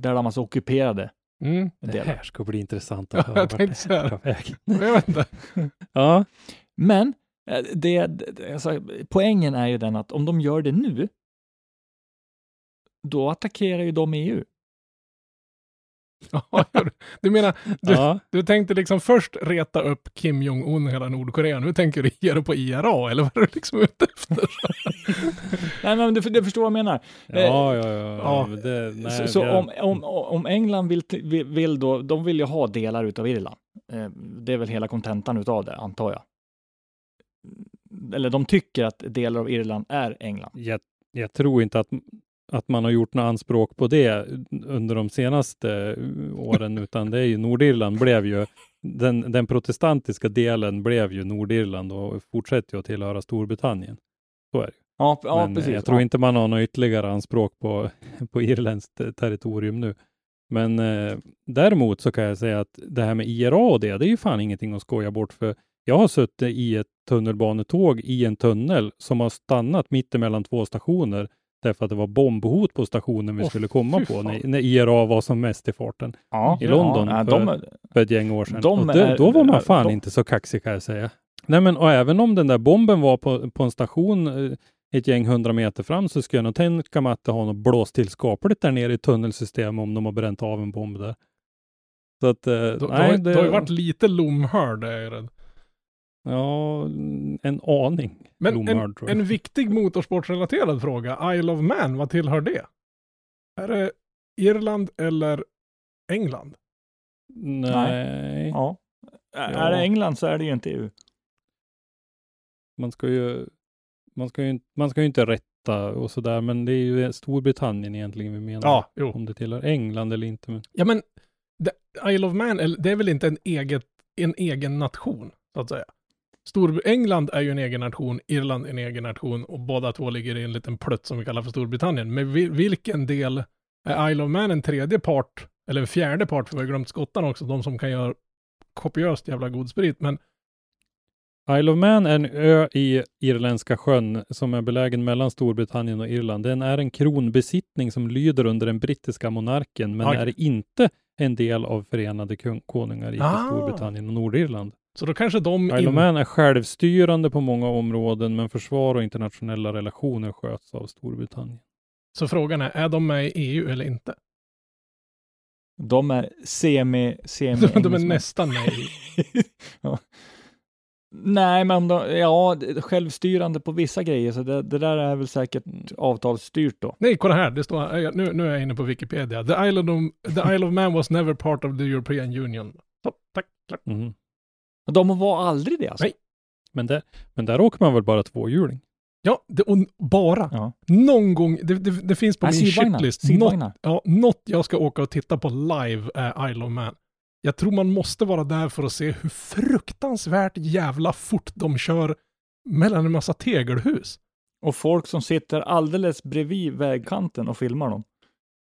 där de alltså ockuperade Mm. Det här ska bli intressant Ja, att höra jag vart tänkte det. Jag vet inte. Ja, Men det, det, alltså, poängen är ju den att om de gör det nu, då attackerar ju de EU. Ja, du. Menar, du, ja. du tänkte liksom först reta upp Kim Jong-Un hela Nordkorea. Nu tänker du ge det på IRA, eller vad är du liksom ute efter? Nej, men du, du förstår vad jag menar. Ja, ja, ja. Ja. ja. Det, nej, så så om, om, om England vill, vill då, de vill ju ha delar utav Irland. Eh, Det är väl hela kontentan utav det, antar jag. Eller de tycker att delar av Irland är England. jag, jag tror inte att, att man har gjort några anspråk på det under de senaste eh, åren, utan det är ju Nordirland blev ju den, den protestantiska delen blev ju Nordirland och fortsätter ju att tillhöra Storbritannien. Så är det. Ja, ja Men eh, precis. jag tror ja. inte man har några ytterligare anspråk på, på irländskt eh, territorium nu. Men eh, däremot så kan jag säga att det här med IRA och det, det är ju fan ingenting att skoja bort för jag har suttit i ett tunnelbanetåg i en tunnel som har stannat mitt emellan två stationer därför att det var bombhot på stationen vi Åh, skulle komma på när, när IRA var som mest i farten ja, i London Ja, för- de, för ett gäng år sedan. De då, är- då var man fan de- inte så kaxig kan jag säga. Nej men och även om den där bomben var på, på en station eh, ett gäng hundra meter fram så skulle jag nog tänka mig att det har något blåst till skapligt där nere i tunnelsystemet om de har bränt av en bomb där. Så att, eh, du, nej, det, du har ju varit lite lomhörd, är jag rädd. Ja, en aning Men lomhörd en, tror jag. en viktig motorsportsrelaterad fråga. Isle of Man, vad tillhör det? Är det Irland eller England? Nej, ja. Ja. Är det England så är det ju inte EU. man ska ju man ska ju, inte- man ska ju inte rätta och sådär, men det är ju Storbritannien egentligen vi menar. Ja, jo. Om det tillhör England eller inte. Men... Ja, men Isle of Man, det är väl inte en, eget, en egen nation, så att säga. Stor, England är ju en egen nation, Irland en egen nation och båda två ligger i en liten plutt som vi kallar för Storbritannien. Men vi, vilken del är Isle of Man en tredje part, eller en fjärde part, för vi har glömt skottarna också, de som kan göra kopiöst jävla god sprit. Men Isle of Man är en ö i Irländska sjön som är belägen mellan Storbritannien och Irland. Den är en kronbesittning som lyder under den brittiska monarken, men Oj. är inte en del av Förenade Kung- Konungariket, Ah. Storbritannien och Nordirland. Så då kanske de... Isle of Man är självstyrande på många områden, men försvar och internationella relationer sköts av Storbritannien. så frågan är, är de med i EU eller inte? De är semi, semi De, de är engelsmän. nästan med i EU. ja. Nej, men om de, ja, självstyrande på vissa grejer, så det, det där är väl säkert avtalsstyrt då. Nej, kolla här. Det står, nu, nu är jag inne på Wikipedia. The Island, of, the Isle of Man was never part of the European Union. Så, tack, klart. De var aldrig det alltså? Nej. Men, där, men där åker man väl bara tvåhjuling? Ja, det, och bara. Ja. Någon gång, det, det, det finns på Nej, min sidvagnar, shitlist. Något, ja, något jag ska åka och titta på live är Isle of Man. Jag tror man måste vara där för att se hur fruktansvärt jävla fort de kör mellan en massa tegelhus. Och folk som sitter alldeles bredvid vägkanten och filmar dem.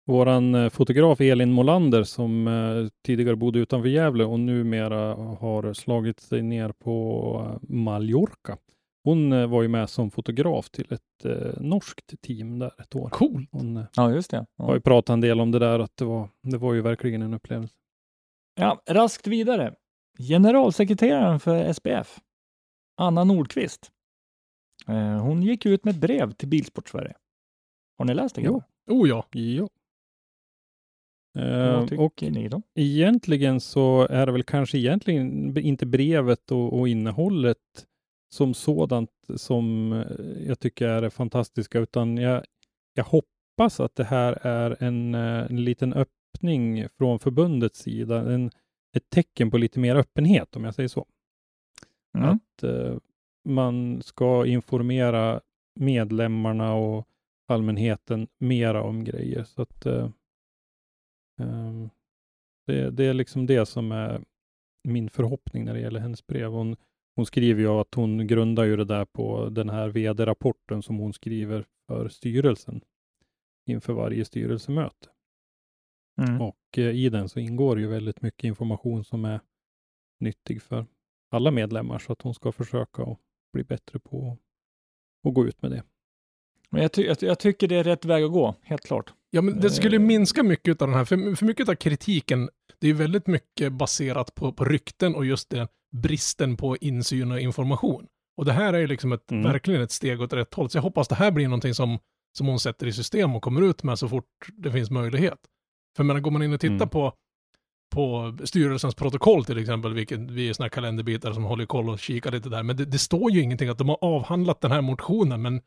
Våran eh, fotograf Elin Molander som eh, tidigare bodde utanför Gävle och numera har slagit sig ner på eh, Mallorca. Hon var ju med som fotograf till ett eh, norskt team där ett år. Cool. Hon Ja, just det. har Ja. ju pratat en del om det där, att det var, det var ju verkligen en upplevelse. ja, raskt vidare. Generalsekreteraren för SPF, Anna Nordqvist. Eh, hon gick ut med ett brev till Bilsport-Sverige. Har ni läst det? Jo. Oh ja. Ja. Vad Eh, tycker och ni då? egentligen så är det väl kanske egentligen inte brevet och, och innehållet som sådant som eh, jag tycker är det fantastiska, utan jag, jag hoppas att det här är en, eh, en liten öppning från förbundets sida, en, ett tecken på lite mer öppenhet om jag säger så. Mm. Att eh, man ska informera medlemmarna och allmänheten mera om grejer. Så att eh, det, det är liksom det som är min förhoppning när det gäller hennes brev. Hon, hon skriver ju att hon grundar ju det där på den här vd-rapporten som hon skriver för styrelsen inför varje styrelsemöte. Mm. Och eh, i den så ingår ju väldigt mycket information som är nyttig för alla medlemmar så att hon ska försöka att bli bättre på att gå ut med det. Men jag, ty jag, jag tycker det är rätt väg att gå, helt klart. Ja, men det skulle Eh. minska mycket av den här, för, för mycket av kritiken, det är väldigt mycket baserat på, på rykten och just det, bristen på insyn och information. Och det här är ju liksom ett, Mm. verkligen ett steg åt rätt håll. Så jag hoppas det här blir någonting som, som hon sätter i system och kommer ut med så fort det finns möjlighet. För menar, går man in och tittar Mm. på, på styrelsens protokoll till exempel, vilket vi är sådana kalenderbitar som håller koll och kikar lite där, men det, det står ju ingenting att de har avhandlat den här motionen, men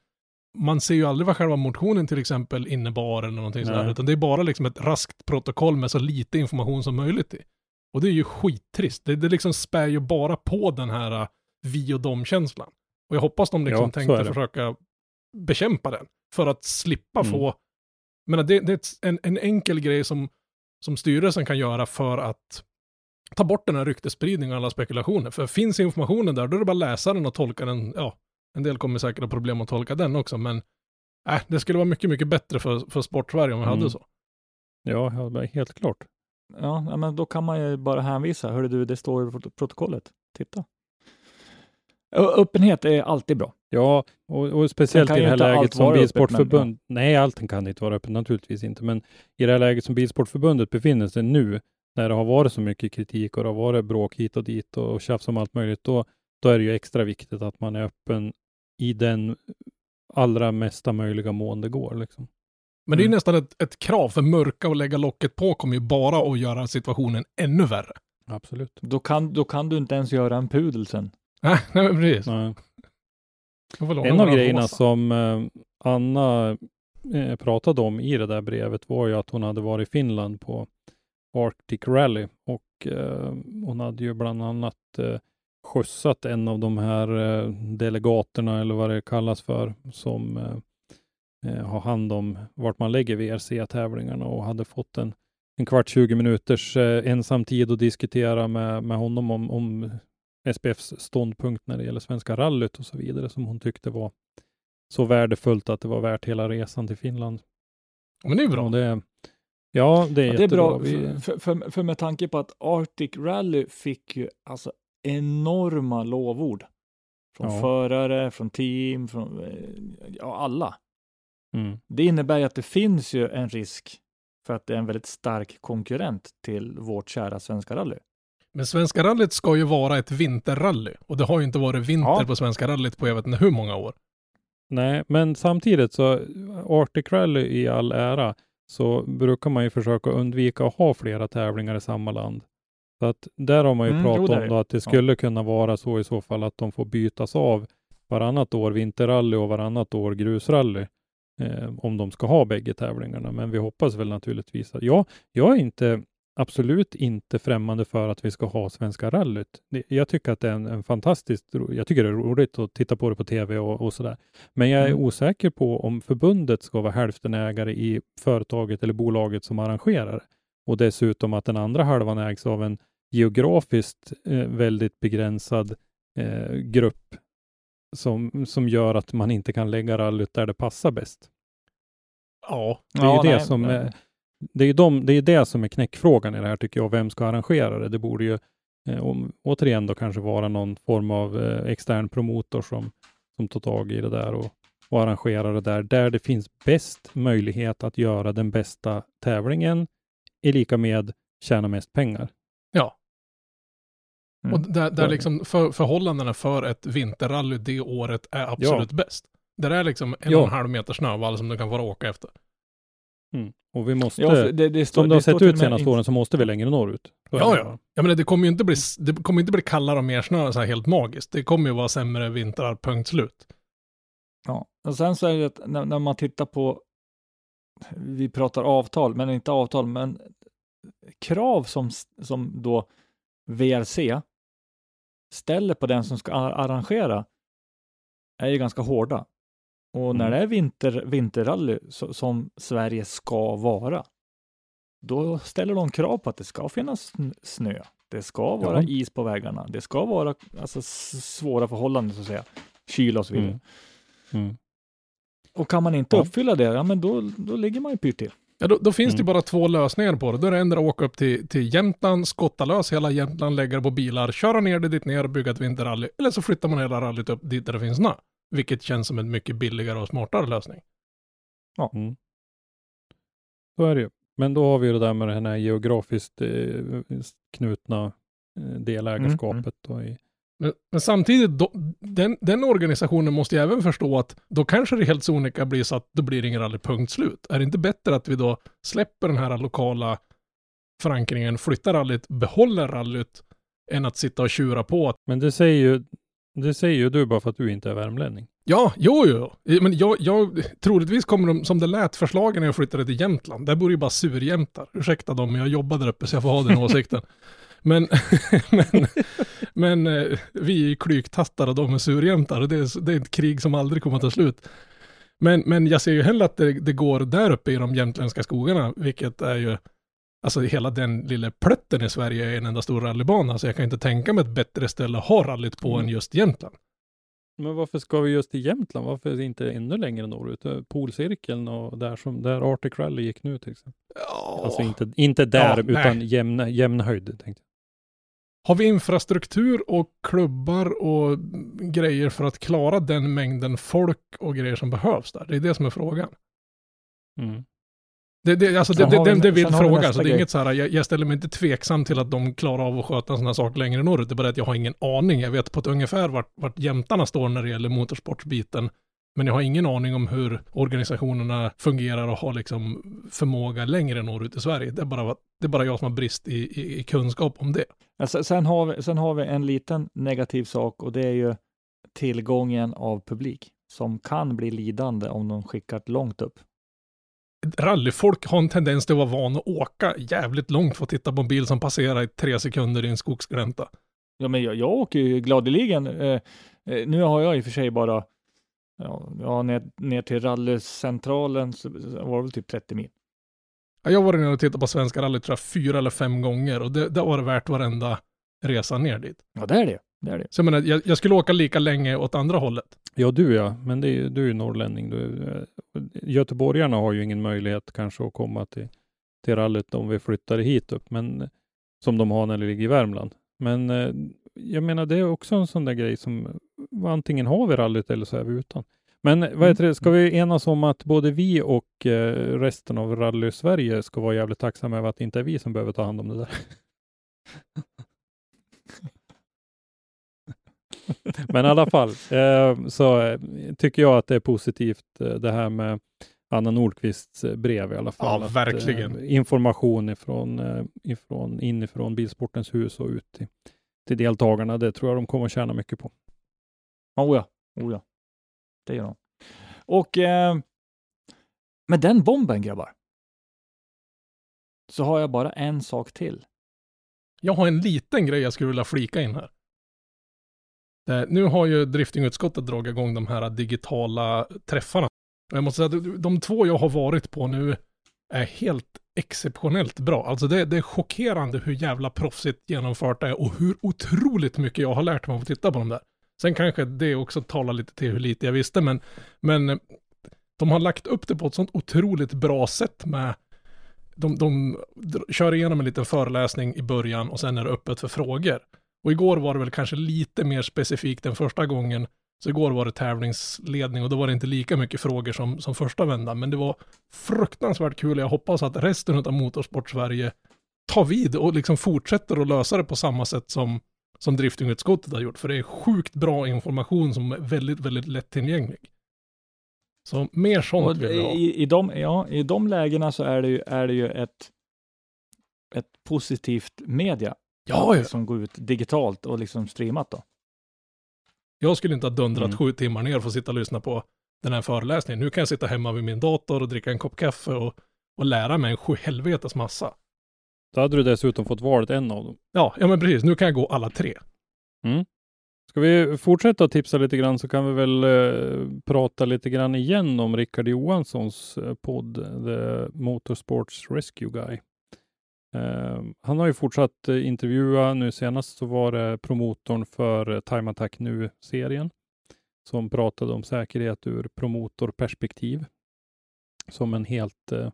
man ser ju aldrig vad själva motionen till exempel innebar eller någonting sådär, utan det är bara liksom ett raskt protokoll med så lite information som möjligt i. Och det är ju skittrist. Det, det liksom spär ju bara på den här uh, vi och dem-känslan. Och jag hoppas de liksom Ja, tänkte försöka bekämpa den, för att slippa Mm. få... Menar, det, det är en, en enkel grej som, som styrelsen kan göra för att ta bort den här ryktesspridningen och alla spekulationer. För finns informationen där, då är det bara att läsa den och tolka den. Ja, en del kommer säkert ha problem att tolka den också, men äh, det skulle vara mycket, mycket bättre för, för Sportsverige om vi Mm. hade så. Ja, helt klart. Ja, men då kan man ju bara hänvisa. Hörru du, det står i prot- protokollet. Titta. Ö- Öppenhet är alltid bra. Ja, och, och speciellt i det här läget som vara öppet, Bilsportförbund. Nej, allting kan inte vara öppet, naturligtvis inte. Men i det här läget som Bilsportförbundet befinner sig nu, när det har varit så mycket kritik och det har varit bråk hit och dit och tjafs om allt möjligt, då, då är det ju extra viktigt att man är öppen i den allra mesta möjliga mån det går. Liksom. Men det är ju Mm. nästan ett, ett krav, för mörka och lägga locket på kommer ju bara att göra situationen ännu värre. Absolut. Då kan, då kan du inte ens göra en pudel sen. Nej, nej men precis. Nej. En av grejerna rosa. som eh, Anna eh, pratade om i det där brevet var ju att hon hade varit i Finland på Arctic Rally och eh, hon hade ju bland annat skjutsat en av de här eh, delegaterna eller vad det kallas för som eh, eh, har hand om vart man lägger VRC-tävlingarna och hade fått en, en kvart, 20 minuters eh, ensam tid att diskutera med, med honom om, om SPFs ståndpunkt när det gäller Svenska rallyt och så vidare som hon tyckte var så värdefullt att det var värt hela resan till Finland. Men det är bra. Det, ja, det är Ja, det är bra, Vi, för, för, för med tanke på att Arctic Rally fick ju alltså enorma lovord. Från Ja. förare, från team, från eh, ja, alla. mm, Det innebär ju att det finns ju en risk för att det är en väldigt stark konkurrent till vårt kära svenska rally. Men Svenska rallyt ska ju vara ett vinterrally. Och det har ju inte varit vinter Ja. på Svenska rallyt på jag vet inte hur många år. nej, men samtidigt så Arctic Rally i all ära så brukar man ju försöka undvika att ha flera tävlingar i samma land. Så att där har man ju Mm, pratat om då att det skulle kunna vara så i så fall att de får bytas av varannat år vinterrally och varannat år grusrally. Eh, om de ska ha bägge tävlingarna. Men vi hoppas väl naturligtvis att, ja, jag är inte absolut inte främmande för att vi ska ha Svenska rallyt. Jag tycker att det är en, en fantastiskt, jag tycker det är roligt att titta på det på tv och, och sådär. Men jag är Mm. osäker på om förbundet ska vara hälftenägare i företaget eller bolaget som arrangerar. Och dessutom att den andra halvan ägs av en geografiskt eh, väldigt begränsad eh, grupp som, som gör att man inte kan lägga rallyt där det passar bäst. Ja, Det är Ja, det nej, som nej. är, det är de, det är det som är knäckfrågan i det här tycker jag. Vem ska arrangera det? Det borde ju eh, om, återigen då kanske vara någon form av extern promotor som, som tar tag i det där och, och arrangerar det där, där det finns bäst möjlighet att göra den bästa tävlingen i lika med tjäna mest pengar. Mm. och där, där liksom för, förhållandena för ett vinterrally det året är absolut bäst. Där är liksom en och Ja. en halv meter snövall som du kan få åka efter. Och vi måste, Ja, det, det står, som det har sett ut och senaste in- åren så måste vi längre norrut. Ja, ja. bara. Jag menar, det kommer ju inte bli, det kommer inte bli kallare och mer snö så här helt magiskt. Det kommer ju vara sämre vintrar, punkt slut. Ja, och sen så är det att när, när man tittar på, vi pratar avtal, men inte avtal, men krav som, som då VRC ställer på den som ska ar- arrangera är ju ganska hårda. Och när Mm. det är vinter, vinterrally så, som Sverige ska vara, då ställer de krav på att det ska finnas sn- snö. Det ska vara Ja. is på vägarna. Det ska vara alltså, svåra förhållanden så att säga. Kyla och så vidare. Mm. Mm. Och kan man inte uppfylla det, ja men då, då ligger man ju pyrt till. Ja, då, då finns det Mm. bara två lösningar på det. Då är det ändå att åka upp till, till Jämtland, skotta lös hela Jämtland, lägga det på bilar, köra ner det dit ner och bygga ett vinterrally. Eller så flyttar man hela rallyt upp dit där det finns snö. Vilket känns som en mycket billigare och smartare lösning. Mm. Så är det ju. Men då har vi ju det där med det här geografiskt eh, knutna eh, delägarskapet. Då i, Men, men samtidigt, då, den, den organisationen måste ju även förstå att då kanske det helt sonika blir så att då blir det ingen rally punkt slut. Är det inte bättre att vi då släpper den här lokala förankringen, flyttar rallyt, behåller rallyt, än att sitta och tjura på att men det säger ju det säger ju du bara för att du inte är värmlänning. Ja, jo, jo. Men jag, jag, troligtvis kommer de, som det lät förslagen när jag flyttade till Jämtland, där bor ju bara surjämtar. Ursäkta dem, men jag jobbar där uppe så jag får ha den åsikten. Men, men, men eh, vi är klyktattar och de är surjämtar. Det är, det är ett krig som aldrig kommer att ta slut. Men, men jag ser ju hellre att det, det går där uppe i de jämtländska skogarna, vilket är ju, alltså hela den lilla plötten i Sverige är en enda stor rallybana, så jag kan inte tänka mig ett bättre ställe att ha rallyt på Mm. än just Jämtland. Men varför ska vi just till Jämtland? Varför inte ännu längre norrut? Eh, Polcirkeln och där som där Arctic Rally gick nu till exempel. Ja. Alltså inte, inte där Ja, utan nej. jämna, jämna höjd. Tänkte Har vi infrastruktur och klubbar och grejer för att klara den mängden folk och grejer som behövs där? Det är det som är frågan. Mm. Det, det, alltså det, det, det, det är vild sen har vi fråga, så det är inget så här, jag, jag ställer mig inte tveksam till att de klarar av att sköta en sån här sak längre norrut. Det är bara att jag har ingen aning. Jag vet på ett ungefär vart, vart jämtarna står när det gäller motorsportsbiten. Men jag har ingen aning om hur organisationerna fungerar och har liksom förmåga längre norrut i Sverige. Det är bara, det är bara jag som har brist i, i, i kunskap om det. Alltså, sen, har vi, sen har vi en liten negativ sak och det är ju tillgången av publik som kan bli lidande om de skickar långt upp. rallyfolk har en tendens till att vara van att åka jävligt långt för att titta på en bil som passerar i tre sekunder i en skogsglänta. Ja, men jag, jag åker ju gladeligen. Eh, eh, nu har jag i och för sig bara ja, ja, ner, ner till rallycentralen så var det väl typ 30 mil. Ja, Jag har varit nere och tittat på Svenska rally tror jag fyra eller fem gånger och det, det var det värt varenda resa ner dit. Ja, det är det. Det är det. Så jag menar, jag, jag skulle åka lika länge åt andra hållet. Ja, du ja, men det är, du är ju norrlänning. Du, eh, göteborgarna har ju ingen möjlighet kanske att komma till, till rallyt om vi flyttar hit upp, men som de har när det ligger i Värmland. Men eh, jag menar, det är också en sån där grej som antingen har vi rallyt eller så är vi utan. Men eh, vad heter det, ska vi enas om att både vi och eh, resten av rally-Sverige ska vara jävligt tacksamma över att det inte är vi som behöver ta hand om det där? Men i alla fall eh, så eh, tycker jag att det är positivt eh, det här med Anna Nordqvists eh, brev i alla fall. Ja, Att, verkligen. Eh, information ifrån, eh, ifrån, inifrån Bilsportens hus och ut till, till deltagarna. Det tror jag de kommer att tjäna mycket på. Oh ja, oh ja. Det gör de. Och eh, med den bomben grabbar. så har jag bara en sak till. Jag har en liten grej jag skulle vilja flika in här. Eh, nu har ju driftingutskottet dragit igång de här digitala träffarna. Jag måste säga att de två jag har varit på nu är helt exceptionellt bra. Alltså det, det är chockerande hur jävla proffsigt genomfört det är och hur otroligt mycket jag har lärt mig av att titta på dem där. Sen kanske det också talar lite till hur lite jag visste, men, men eh, de har lagt upp det på ett sånt otroligt bra sätt med de, de kör igenom en liten föreläsning i början och sen är det öppet för frågor. Och igår var det väl kanske lite mer specifikt än första gången. Så igår var det tävlingsledning och då var det inte lika mycket frågor som, som första vändan. Men det var fruktansvärt kul. Jag hoppas att resten av Motorsport-Sverige tar vid och liksom fortsätter att lösa det på samma sätt som, som driftingutskottet har gjort. För det är sjukt bra information som är väldigt, väldigt lättillgänglig. Så mer sånt vill vi ha. i, i, de, ja, I de lägena så är det ju, är det ju ett, ett positivt media Ja, ja. som går ut digitalt och liksom streamat då. Jag skulle inte ha dundrat Mm. sju timmar ner för att sitta och lyssna på den här föreläsningen. Nu kan jag sitta hemma vid min dator och dricka en kopp kaffe och, och lära mig en sju helvetes massa. Då hade du dessutom fått valet en av dem. Ja, ja men precis. Nu kan jag gå alla tre. Ska vi fortsätta tipsa lite grann så kan vi väl eh, prata lite grann igen om Rickard Johanssons eh, podd The Motorsports Rescue Guy. Ehm, han har ju fortsatt eh, intervjua. Nu senast så var det promotorn för eh, Time Attack Nu-serien som pratade om säkerhet ur promotorperspektiv som en helt eh,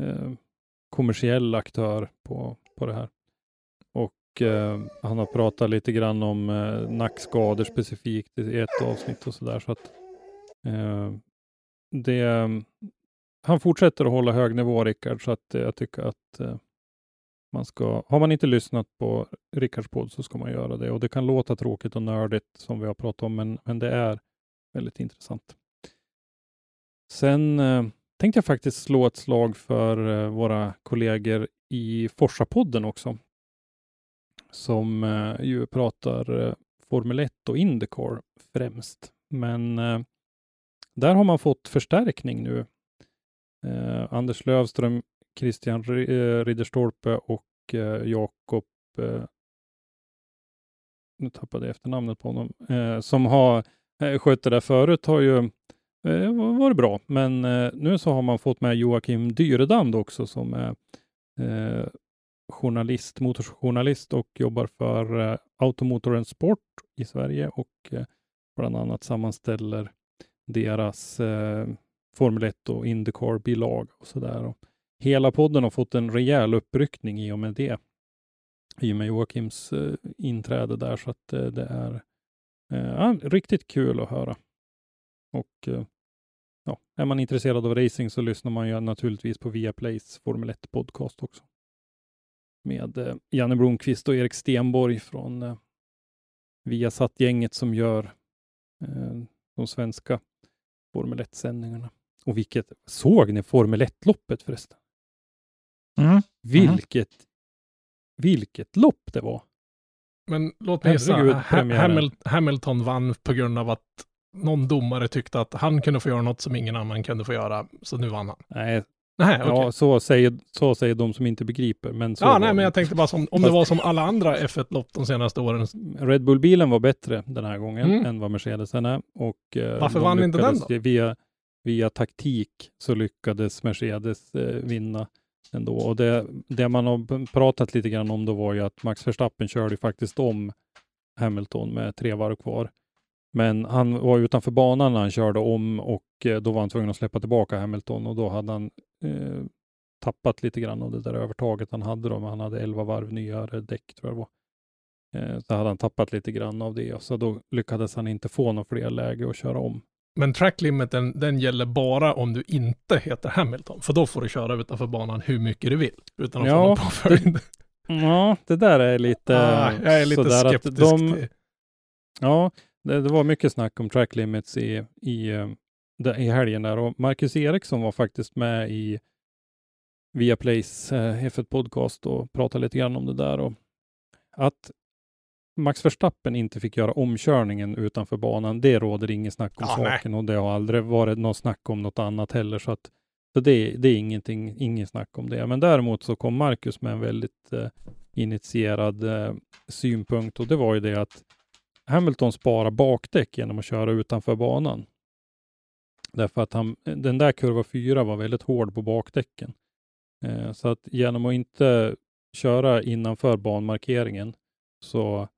ehm, kommersiell aktör på, på det här. Och eh, han har pratat lite grann om eh, nackskador specifikt i ett avsnitt och sådär. Så att, eh, det, ehm, han fortsätter att hålla hög nivå, Rickard, så att eh, jag tycker att eh, man ska, har man inte lyssnat på Rickards podd så ska man göra det. Och det kan låta tråkigt och nördigt som vi har pratat om, men, men det är väldigt intressant. Sen eh, tänkte jag faktiskt slå ett slag för eh, våra kollegor i Forsa-podden också som eh, ju pratar eh, Formel 1 och Indycar främst. Men eh, där har man fått förstärkning nu. Eh, Anders Lövström, Christian eh, Ridderstolpe och eh, Jakob eh, nu tappade jag efternamnet på honom, som har skött det där förut har ju varit bra. Men nu så har man fått med Joakim Dyredand också som är journalist, motorjournalist och jobbar för Automotor and Sport i Sverige och bland annat sammanställer deras eh, Formel 1 och Indycar-bilag och sådär. Hela podden har fått en rejäl uppryckning i och med det. I och med Joakims eh, inträde där så att eh, det är eh, ja, riktigt kul att höra. Och eh, ja, är man intresserad av racing så lyssnar man ju naturligtvis på Viaplays Formel 1 podcast också med eh, Janne Blomqvist och Erik Stenborg från eh, Viasat-gänget som gör eh, de svenska Formel 1-sändningarna. Och vilket, såg ni Formel 1-loppet förresten? Mm. Vilket, vilket lopp det var. Men låt mig gissa. Hamil- Hamilton vann på grund av att någon domare tyckte att han kunde få göra något som ingen annan kunde få göra. Så nu vann han. Nej, Nej, ja, så, säger, så säger de som inte begriper. Men så Ja, nej, det. men jag tänkte bara som, om det var som alla andra F1-lopp de senaste åren. Red Bull-bilen var bättre den här gången Mm. än vad Mercedesen är. Och, eh, Varför vann inte den då? Via, via taktik så lyckades Mercedes eh, vinna ändå. Och det, det man har pratat lite grann om då var ju att Max Verstappen körde faktiskt om Hamilton med tre varv kvar. Men han var utanför banan när han körde om och eh, då var han tvungen att släppa tillbaka Hamilton och då hade han eh, tappat lite grann av det där övertaget han hade då, men han hade 11 varv nyare däck tror jag det var. Eh, så hade han tappat lite grann av det, så då lyckades han inte få några fler läge att köra om. Men track limiten, den gäller bara om du inte heter Hamilton. För då får du köra utanför banan hur mycket du vill. Utan att Ja, få någon påföljd. Ja, det där är lite ah, jag är lite skeptisk. de- till- Ja, det, det var mycket snack om track limits i, i, eh, i helgen där och Marcus Eriksson var faktiskt med i Viaplays eh, F1 podcast och pratade lite grann om det där och att Max Verstappen inte fick göra omkörningen utanför banan, det råder inget snack om Ja, nej. saken och det har aldrig varit något snack om något annat heller så att Så det, det är ingenting, ingen snack om det. Men däremot så kom Marcus med en väldigt eh, initierad eh, synpunkt och det var ju det att Hamilton sparar bakdäck genom att köra utanför banan. Därför att han, den där kurva 4 var väldigt hård på bakdäcken. Eh, så att genom att inte köra innanför banmarkeringen så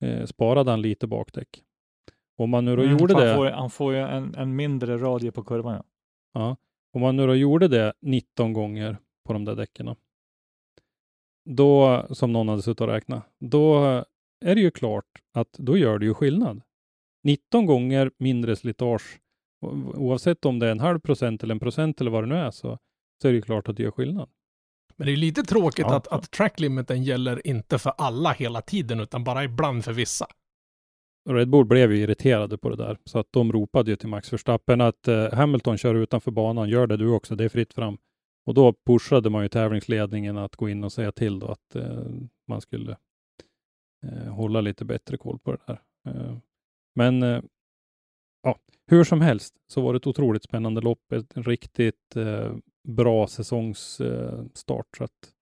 eh, sparade han lite bakdäck. Om man nu då Mm, gjorde för det. Han får, han får ju en, en mindre radie på kurvan. Ja. Ja, om man nu då gjorde det 19 gånger på de där däcken, då, som någon hade suttit och räknat, då är det ju klart att då gör det ju skillnad. 19 gånger mindre slitage, oavsett om det är en halv procent eller en procent eller vad det nu är, så, så är det ju klart att det gör skillnad. Men det är lite tråkigt Ja. att, att tracklimiten gäller inte för alla hela tiden, utan bara ibland för vissa. Red Bull blev ju irriterade på det där, så att de ropade ju till Max Verstappen att eh, Hamilton kör utanför banan, gör det du också, det är fritt fram. Och då pushade man ju tävlingsledningen att gå in och säga till då att eh, man skulle eh, hålla lite bättre koll på det där. Eh, men eh, ja, hur som helst så var det ett otroligt spännande lopp, ett riktigt eh, bra säsongsstart. Eh, så att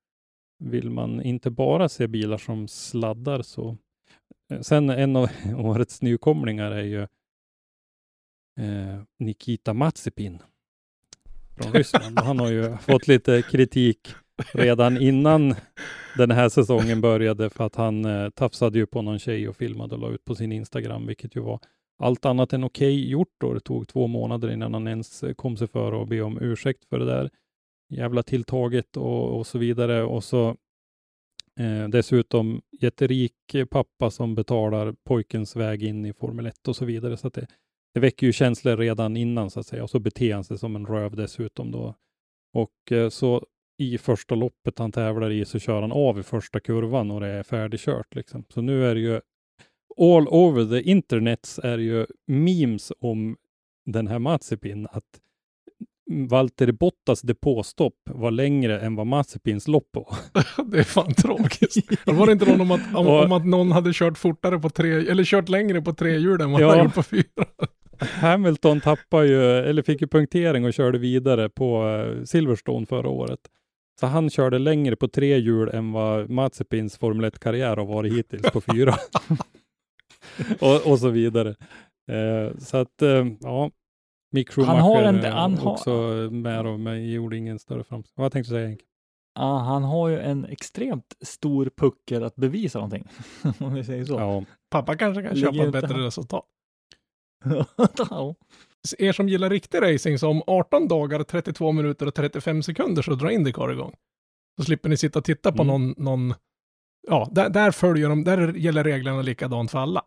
vill man inte bara se bilar som sladdar så Eh, Sen en av årets nykomlingar är ju eh, Nikita Mazepin från Ryssland. Han har ju fått lite kritik redan innan den här säsongen började för att han eh, tafsade ju på någon tjej och filmade och la ut på sin Instagram, vilket ju var allt annat än okej gjort då. Det tog två månader innan han ens kom sig för att be om ursäkt för det där jävla tilltaget och, och så vidare. Och så Eh, dessutom jätterik pappa som betalar pojkens väg in i Formel 1 och så vidare. Så att det, det väcker ju känslor redan innan så att säga. Och så beter han sig som en röv dessutom då. Och eh, så i första loppet han tävlar i så kör han av i första kurvan och det är färdigkört. Liksom. Så nu är det ju all over the internets är ju memes om den här Mazepin. Att Valtteri Bottas depåstopp var längre än vad Mazepins lopp var. det är fan tragiskt. Var det inte någon om att, om, Och- om att någon hade kört fortare på tre, eller kört längre på tre hjul än vad Ja. han gjort på fyra? Hamilton tappade ju, eller fick ju punktering och körde vidare på eh, Silverstone förra året. Så han körde längre på tre hjul än vad Mazepins Formel 1-karriär har varit hittills på fyra. och, och så vidare. Eh, så att, eh, ja. Mick Han har en- eh, han har- också med och men gjorde ingen större framsteg. Vad tänkte du säga Henke? Ja, han har ju en extremt stor puckel att bevisa någonting. Om vi säger så. Ja, Pappa kanske kan Ligger köpa ett bättre han- resultat. Ja. Er som gillar riktig racing, så om 18 dagar, 32 minuter och 35 sekunder så drar Indycar igång. Så slipper ni sitta och titta på Mm. någon, någon, ja, där, där följer de, där gäller reglerna likadant för alla.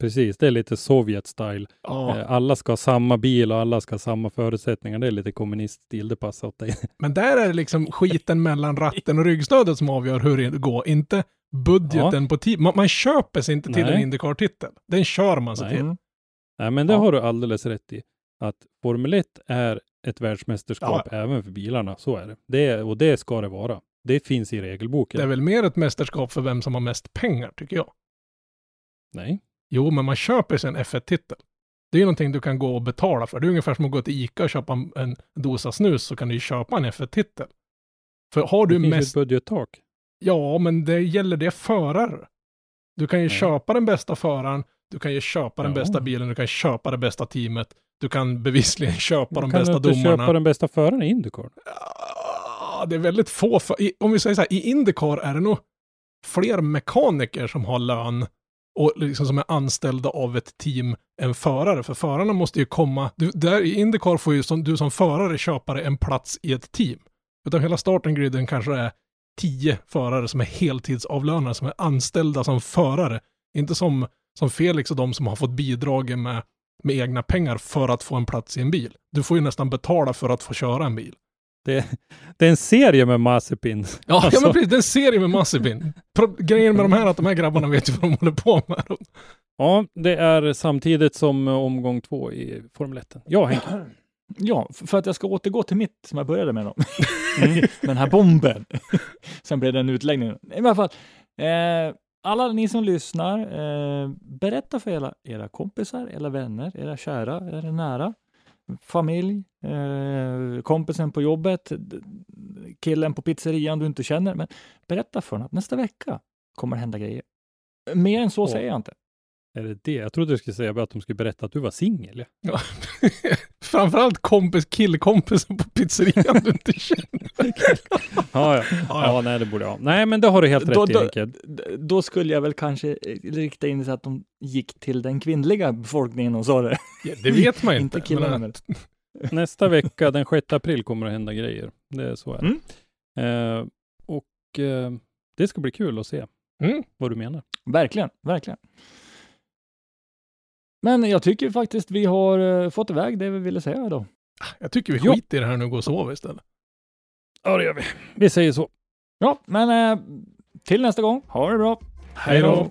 Precis. Det är lite Sovjet-style. Ja, Eh, Alla ska ha samma bil och alla ska ha samma förutsättningar. Det är lite kommuniststil. Det passar åt dig. men där är det liksom skiten mellan ratten och ryggstödet som avgör hur det går, inte budgeten på tid. Man, man köper sig inte till Nej. en Indycar-titel. Den kör man sig Nej. till. Nej, men det Ja. har du alldeles rätt i. Att Formel 1 är ett världsmästerskap även för bilarna. Så är det. det och det ska det vara. Det finns i regelboken. Det är väl mer ett mästerskap för vem som har mest pengar, tycker jag. Nej. Jo, men man köper sig en F1-titel. Det är ju någonting du kan gå och betala för. Det är ungefär som att gå till Ica och köpa en, en dosa snus så kan du ju köpa en F1-titel. För har du det finns mest... ett budgettak. Ja, men det gäller det förare. Du kan ju Nej. köpa den bästa föraren, du kan ju köpa den Ja. bästa bilen, du kan köpa det bästa teamet, du kan bevisligen köpa de kan bästa du inte domarna. köpa den bästa föraren i Indycar? Ah, Det är väldigt få, för, om vi säger så här, i Indycar är det nog fler mekaniker som har lön och liksom som är anställda av ett team en förare. För förarna måste ju komma, du, där i Indycar får ju som, du som förare köpa dig en plats i ett team. Utan hela starten griden kanske är tio förare som är heltidsavlönade, som är anställda som förare. Inte som, som Felix och de som har fått bidrag med, med egna pengar för att få en plats i en bil. Du får ju nästan betala för att få köra en bil. Det, det är en serie med Mazepin. Ja, Alltså- ja men precis. Det är en serie med Mazepin. Grejen med de här är att de här grabbarna vet ju vad de håller på med. Ja, det är samtidigt som omgång två i Formel 1. Ja, Henke. Ja, för att jag ska återgå till mitt som jag började med då. med den här bomben. Sen blev det en utläggning. I alla fall, eh, alla ni som lyssnar, eh, berätta för era, era kompisar, era vänner, era kära, era nära. Familj, eh, kompisen på jobbet, killen på pizzerian du inte känner. Men berätta för honom att nästa vecka kommer det hända grejer. Mer än så Åh. säger jag inte. Är det det? Jag trodde du skulle säga att de skulle berätta att du var singel. Ja. Framförallt kompis, killkompisen på pizzerian du inte känner. Ja, ja. ja, nej, det borde jag. Nej, men det har du helt Då- rätt i, då- Henke. D- Då skulle jag väl kanske eh, rikta in det så att de gick till den kvinnliga befolkningen och sa det. Ja, det vet man ju inte inte. killarna. men, Men... Nästa vecka, den 6 april, kommer det hända grejer. Det är så är det. Mm. Eh, och eh, det ska bli kul att se mm. vad du menar. Verkligen, verkligen. Men jag tycker faktiskt vi har eh, fått iväg det vi ville säga då. Jag tycker vi skiter i det här nu och går och sover istället. Ja, det gör vi. Vi säger så. Ja, men eh, till nästa gång. Ha det bra. Hej då!